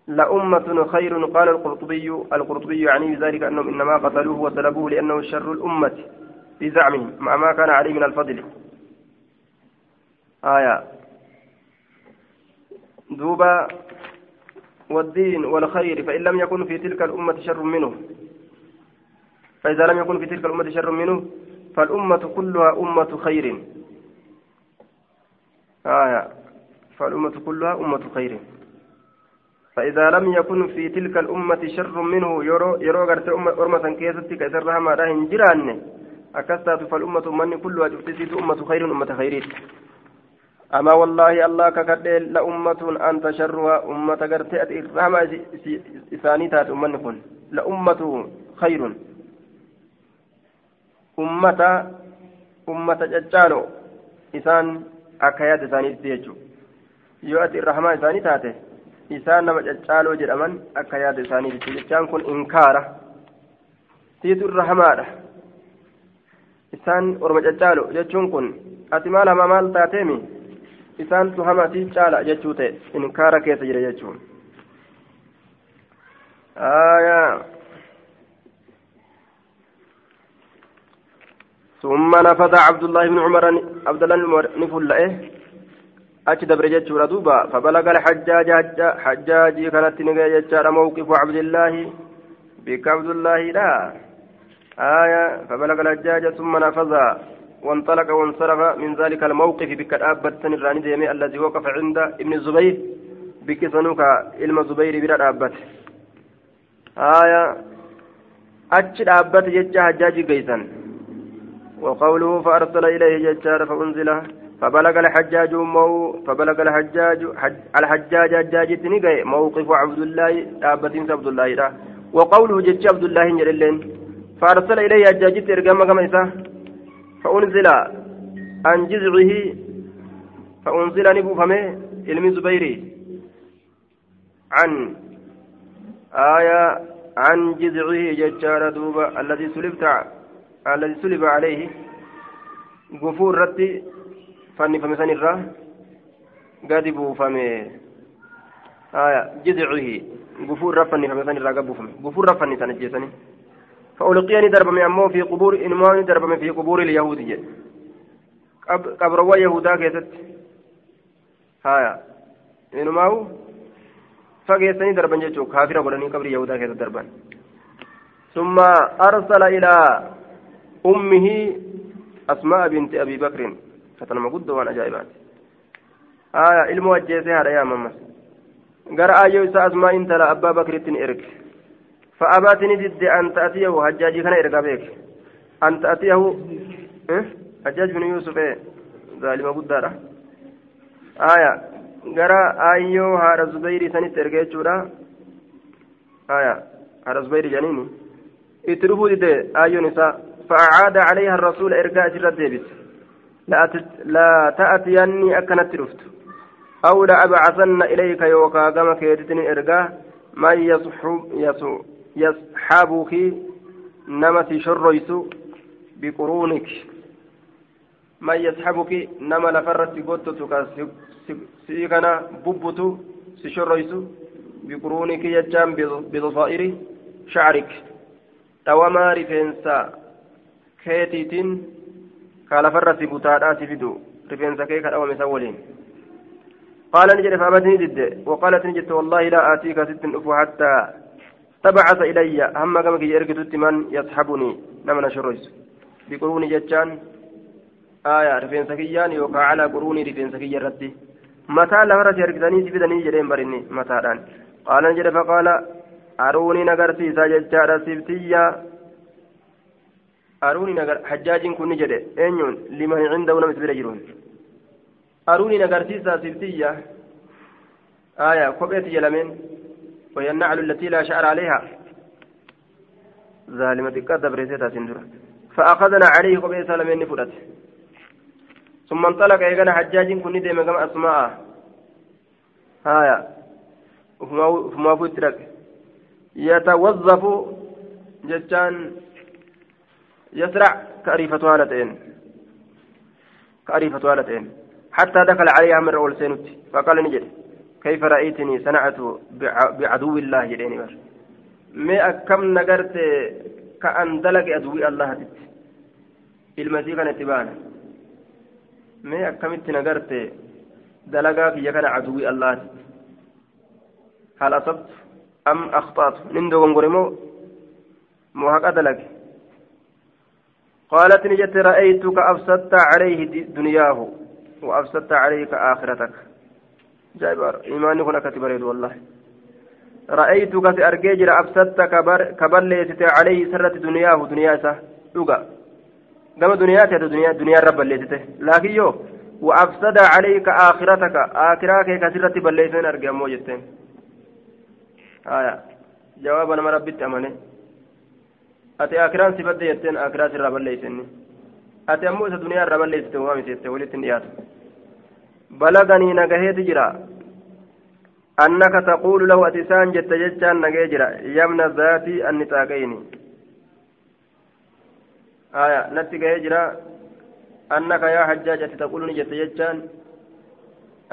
A: لأمة خير قال القرطبي القرطبي يعني بذلك أنهم إنما قتلوه وسلبوه لأنه شر الأمة في زعمهم مع ما كان عليه من الفضل. آية. دوبا والدين والخير فإن لم يكن في تلك الأمة شر منه. فإذا لم يكن في تلك الأمة شر منه فالأمة كلها أمة خير. آية. فالأمة كلها أمة خير. فإذا لم يكن في تلك الأمة شر منه يرو يرو غرت أمة كيستي كسرها ما راهن جيران. أكستات فالأمة من كلها جفتسيت أمة خير أمة خيريت أما والله الله ككدل لأمة أنت شرها أمة غرت إرهما إسانيتات أمة كن. لأمة خير. أمة أمة ججالو. إسان أكياد إسانيت يجو يؤتي الرحمة إسانيتاته isaan nama caccaaloo jedhaman akka yaada isaaniitti jechaan kun inkaara siitu irra hamaadha isaan orma caccaalo jechuun kun ati maal hamaa maal taateemi isaantu hama si caala jechuu ta'e inkaara keessa jira jechuun ثم نفذ عبد الله بن عمر عبد الله بن عمر نفل achi dabre jechuudha duuba fabalaga alxajjaaja xajjaajii kanatti ni ga'e jechaadha mawqifu cabdillaahi bika abdullaahiidha آية. فبلغ الحجاج ثم نفذ. وانطلق وانصرف. من ذلك الموقف بك أبت الراني ديمي الذي وقف عند ابن الزبير. بك سنوك علم الزبير بلا أبت آية. أجل أبت جج حجاج قيسا وقوله فأرسل إليه ججار فأنزل فبلغ الحجاج مو فبلغ الحجاج حج الحجاج حجاج تنقى موقف عبد الله دابتين عبد الله لا وقوله جج عبد الله جللين فأرسل إليه حجاج ترقم كما فأنزل عن جزعه فأنزل نبو فمه علم زبيري عن آية عن جذعه ججار دوبا الذي سلبت الذي سلب عليه غفور رتي fannifame san irraa gadi buufame jizcihi gufuu irra fannifame san irraa gad buufame gufuu irra fannisan ajjeesanii فألقي ندربم أمه في قبور إنما ندربم في قبور اليهود جد قبر يهودا كيست. هايا إنما هو فقيسني دربا جتشو كافر قولني قبر يهودا كيست دربا ثم أرسل إلى أمه أسماء بنت أبي بكر فتنما قد وأنا جايبات آية علم وجهتها هذا يا ممس قرأ أيو إسا أسماء إنت أبا بكر إرك. فأباتني ضد أن تأتيه حجاجي كان إرقا بك أن تأتيه إيه؟ حجاج بن يوسف إيه؟ ظالم قدارة آية قرأ أيو هذا سنت إرقا يجورا. آية هذا زبير جنيني. اتربوا ضد أيو نساء. فأعاد عليها الرسول إرقاء جرد ديبت. لا تأتيني أكنت رفت. أو لأبعثن إليك يوكا كما كيدتني إرقاء من يصحب يصحبك نمت شريس بقرونك. من يصحبك نما لفرت قدتك سيكنا ببت سشريس بقرونك يجام بضفائر شعرك. دوما رفنسا keetiitiin kaa lafarratti butaadhaa si fidu rifeensa kee ka dhawame san waliin. قال نجد فأبتني ضد وقالت نجد والله لا آتيك ست أفو حتى تبعث إلي هم كما كي يركض من يصحبني نمنا شرويس بقروني جتان آية رفين سكيان يوقع على قروني رفين سكي ردي متى لفرت يركضني سفدني جدين برني متى دان قال نجد فقال أروني نغرتي ساجد سبتيا aruuni nagar hajjaajiin kun ni jedhe. Eenyuun? Liman cindahu nama bira jiruun. Aruuni nagarsiisaa siftiyya aya kopheeti jedhameen وهي النعل التي لا شعر عليها ظالمة قد بريسيتها سندرة فأخذنا عليه قبيل سلمين فرت ثم انطلق إيقنا حجاج كن ندي مقام أسماء هايا وفما فترك يتوظف جتان يسرع كأريفة والدين. كأريفة والدين. حتى دخل عليها مرة والسينت فقال نجد كيف رأيتني صنعت بعدو الله جديني بر? ما أكم نقرت كأن دلق الله تت. ما نقرت دلقا في عدوي الله تت. هل أصبت أم أخطأت؟ نندو غنغرمو مو هكذا قالت نجت رأيتك أفسدت عليه دنياه وأفسدت عليك آخرتك. جايبر إيماني هنا كتبريد والله. رأيتك سأرجيجر أفسدت كبر عليه سرة دنياه دنياسة لغا كما دنياتي دنيا دنيا رب الليتته لكن يو وأفسد عليك آخرتك. آخرك كسرة بليتين أرجع موجتين. آية. جواب أنا ربي أمانه ati akiraan si badde jetteen akiraa sirraa balleeysenni ati ammoo isa duniyaa irraa balleessite waa miseette walitti hin dhiyaatu balaganii nagaheeti jira annaka taquulu lahu ati isaan jette jechaan nagee jira yamna zaatii anni xaaqayni aya natti gahee jira annaka yaa hajjaaj ati taquulu ni jette jechaan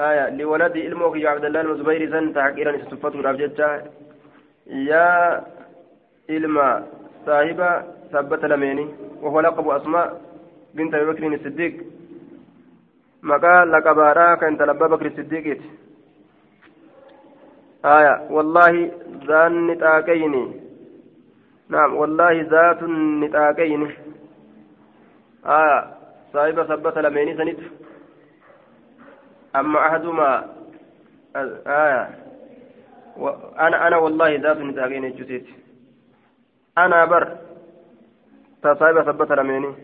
A: aya liwaladii ilmoo kiyyo abdallah ilma san tahaqiiran isa tuffatuudhaaf jecha yaa ilma صاحب ثبت لميني وهو لقب أسماء بنت أبي بكر الصديق. مقال لقبارا كانت لبا بكر الصديق. آية والله ذا النتاكين نعم والله ذات النتاكين آية صاحب ثبت لميني سنت. أما أحدهما آية أنا أنا والله ذات النتاكين جسيت. أنا بر. تصايب ثبت رميني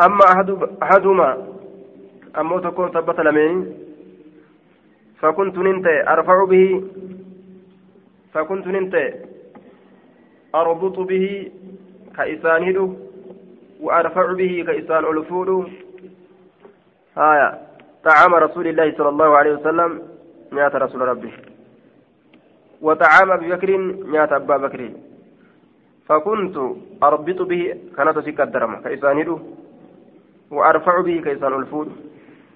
A: أما أحد أحدهما أما تكون ثبت رميني فكنت ننت أرفع به فكنت ننت أربط به كإسان هدو وأرفع به كإسان ألفود هايا. طعام رسول الله صلى الله عليه وسلم. مئة رسول ربه وطعام أبي بكر نيات أبا بكر. فكنت أربط به كانت سكة درمة كإسان وأرفع به كإسان الفود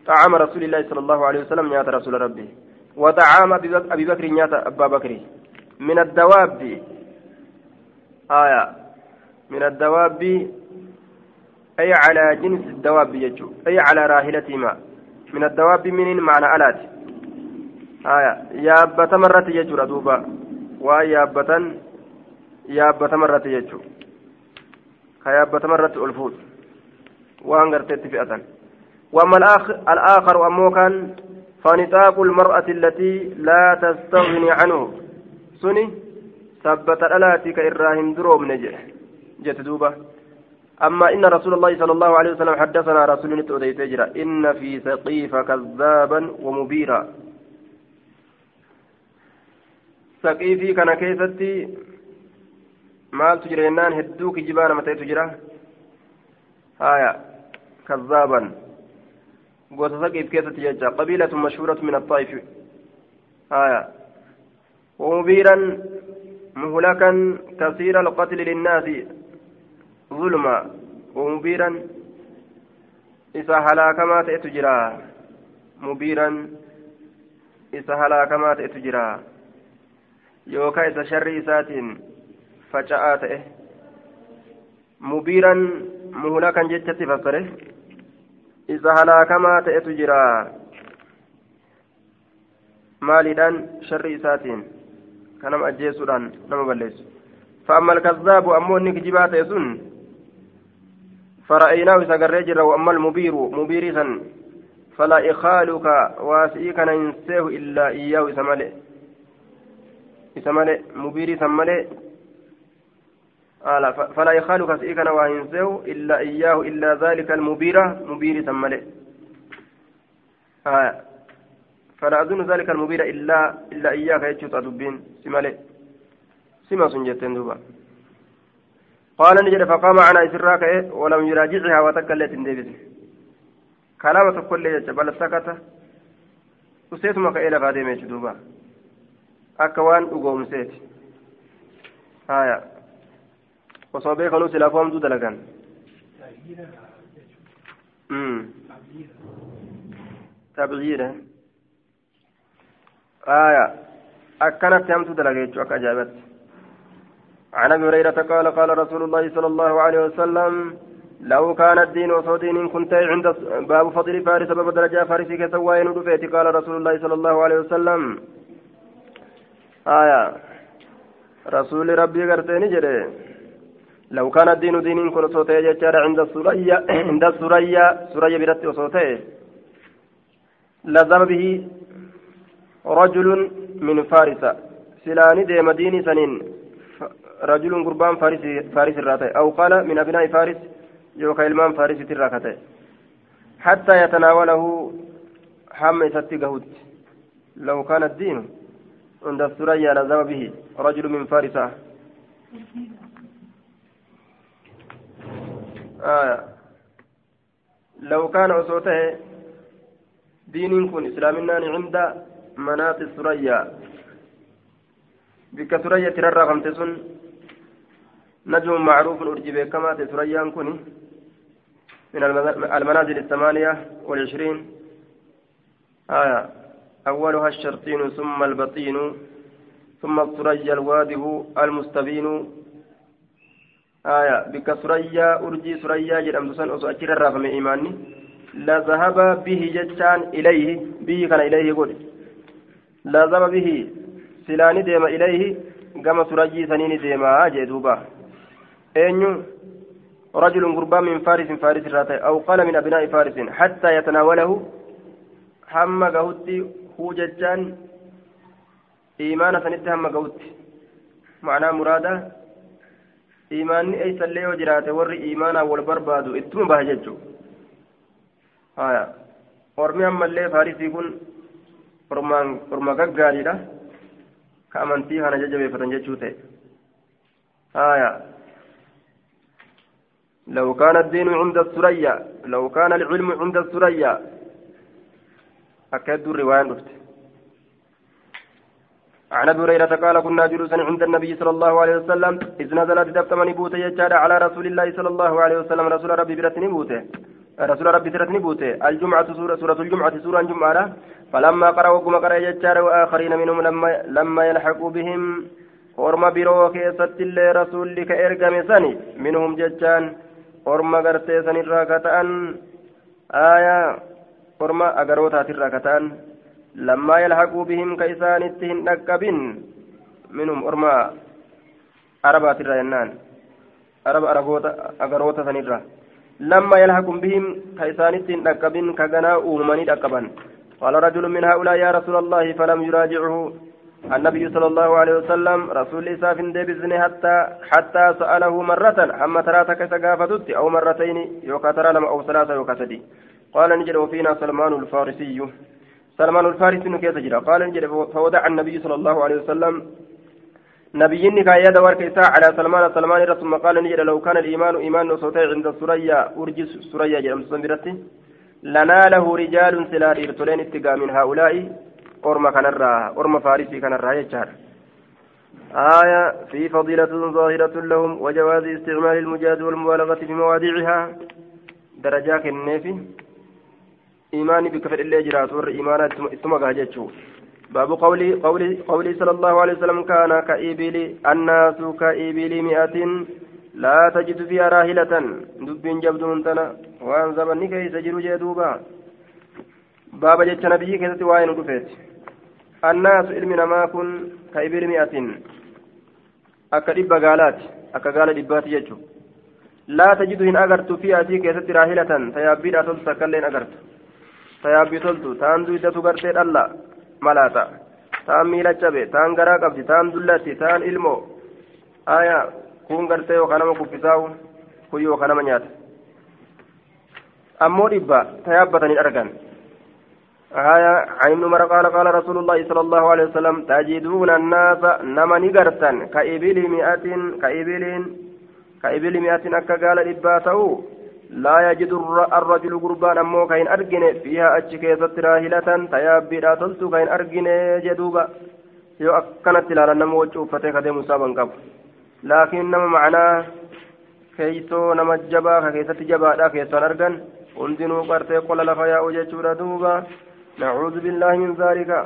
A: طعام رسول الله صلى الله عليه وسلم نيات رسول ربي. وطعام أبي بكر نيات أبا بكر. من الدواب آية من الدواب أي على جنس الدواب يجو أي على راحلتهما من الدواب من معنى ألات. Yaabbata marratti jechuudha duuba. Waan yaabbatan yaabbata marratti jechuudha ka yaabbata marratti ol fuudhu. وان غرتت فئة واما الآخر امو كان فنطاق المرأة التي لا تستغني عنه سني ثبت الالاتي كإراهيم دروم نجح جت دوبة أما إن رسول الله صلى الله عليه وسلم حدثنا رسول نتوديت إن في ثقيف كذابا ومبيرا ثقيفي كان كيستي maaltu jira jennaan hedduu kijibaa nama ta'etu jira haya kazzaaban gosa saqiif keessatti jecha qabiilatu mashhuuratu min axaa'if haya ومبيرا مهلكا كثير القتل للناس ظلما ومبيرا إذا هلاك ما تأتجرا مبيرا إذا هلاك ما تأتجرا يوكا إذا شر إساتين faca'aa ta'e mubiiran muhulakan jechatti fassare isa halaakamaa ta'etu jira maaliidhaan sharri isaatiin kanama ajjeesuudhaan nama balleessu فأما الكذاب أمو إنك جبات يسن فرأيناه سقرر جرا وأما المبير مبيرسا فلا إخالك واسئك ننسيه إلا إياه إسمالي إسمالي مبيرسا مالي آلا فلا يخالك سيكنا وهنسه إلا إياه إلا ذلك المبيرة مبير سمله آه فلا أظن ذلك المبيرة إلا إلا إياك يجوت أدبين سمله سما سنجتين دوبا قال نجد فقام عنا إسراك ولم يراجعها وتكلت ديبس كلامة كل بل سكت وسيتما كإلى فادي دوبا أكوان أقوم سيت آية osoo beekanuu silaa foomtuu dalagan. Tabciira آية أكنت همت دلقيت أك أجابت عن أبي هريرة قال قال رسول الله صلى الله عليه وسلم لو كان الدين وصودين كنت عند باب فضل فارس باب درجة فارس كسواي ندفيت قال رسول الله صلى الله عليه وسلم آية رسول ربي قرتني جري لو كان الدين دين كن صوتي جتار عند السرية عند السرية سرية برت صوتي لزم به رجل من فارس سلاني دي مديني سنين رجل قربان فارس فارس الراتي أو قال من أبناء فارس يوكا إلمان فارس الراكتي حتى يتناوله حم ستقهد لو كان الدين عند السرية لزم به رجل من فارس آية. لو كان أصوته دين كن إسلامنا عند مناط الثريا بك ثريا ترى غمتسن نجم معروف أرجبه كما ثريا كن. من المنازل الثمانية والعشرين. آية. أولها الشرطين ثم البطين ثم الثريا الواده المستبين. آية بك سريا أرجي سريا جرم سن أسو أجر الرقم إيماني. لا ذهب به جتان إليه به كان إليه قل لا ذهب به سلاني ديم إليه كما سنين ديما جدوبا أين رجل قربان من فارس فارس راتي أو قال من أبناء فارس حتى يتناوله هم قهوتي هو جتان إيمانا سنت هم قهوتي معناه مراده imaanni eeysallee yoo jiraate warri imaanaa wal barbaadu ittuma baha jechuu haya ormi ammallee faarisii kun orma gaggaariidha ka amantii kana jajjabeeffatan jechuu ta'e haya لو كان الدين عند الثريا لو كان العلم عند الثريا أكد الرواية نفت عن أبي هريرة قال كنا جلوسا عند النبي صلى الله عليه وسلم إذ نزلت دفتمني بوته يجاد على رسول الله صلى الله عليه وسلم رسول ربي برتني بوته رسول ربي برتني بوته الجمعة سورة سورة الجمعة سورة الجمعة. فلما قرأ وكما قرأ يجاد وآخرين منهم لما لما يلحقوا بهم. orma biroo keessatti illee rasuulli ka ergame sani minhum jechaan orma gartee sanirraa ka ta'an aayaa orma agarootaatiirraa ka لما يلحقوا بهم كيسان اتهن نقبين منهم أرما أربات الرينان أرب أرغوتا أغروتا سنرا لما يلحق بهم كيسانت أكبن كغنا أومني أكبن قال رجل من هؤلاء يا رسول الله فلم يراجعه النبي صلى الله عليه وسلم رسول إساف ديبزن حتى حتى سأله مرة أما تراتك سقافتت أو مرتين يوكا ترى لما أو ثلاثة يوكا قال نجد وفينا سلمان الفارسي. سلمان الفارسي كيف تجرى قال نجد فودع النبي صلى الله عليه وسلم نبيني كايا ورك إساء على سلمان. سلمان ثم قال نجد لو كان الإيمان إيمان صوتي عند سريا أرجس سريا جرم سنبرتي لناله رجال سلا إرتلين اتقى من هؤلاء أرم كنرا أرم فارسي كنرا يجار آية في فضيلة ظاهرة لهم وجواز استعمال المجاز والمبالغة في مواضعها. درجات النافي إيماني بكفر الله جرات ور إيمانا ثم قاجتشو باب قولي قولي قولي صلى الله عليه وسلم كان كإبلي الناس كإبلي مئة لا تجد فيها راهلة دب جبد تنا وان زمني كيس جرو جدوبا باب جتش نبي كيست وين قفت الناس علمنا ما كن كإبلي مئة akka dhibba gaalaati akka gaala dhibbaati jechuun laa tajidu hin agartu fi asii keessatti raahilatan tayaabbiidhaa toltu tayaabbii toltu taan duydatu gartee dhalla malaata taan miila cabe taan garaa qabdi taan dullatti taan ilmoo aya kun gartee yookaan nama kuffisaa'u kun yookaan nama nyaata ammoo dhibba tayaabbatanii argan آية عن ابن عمر قال قال رسول الله صلى الله عليه وسلم تجدون الناس نما نغرتا كإبل مئة كإبل كإبل مئة أكا قال إباته لا يجد الرجل قربان أمو كاين أرجن فيها أتشكيزة راهلة تيابي لا تلتو كاين أرجن جدوبا يو أكنت لا نمو وجوفتي كده مسابا قبل لكن نما معناه keeysoo nama jabaa ka keessatti jabaadha keessaan argan hundinuu qartee qola lafa yaa'u jechuudha duuba nacuudu billaahi min zaalika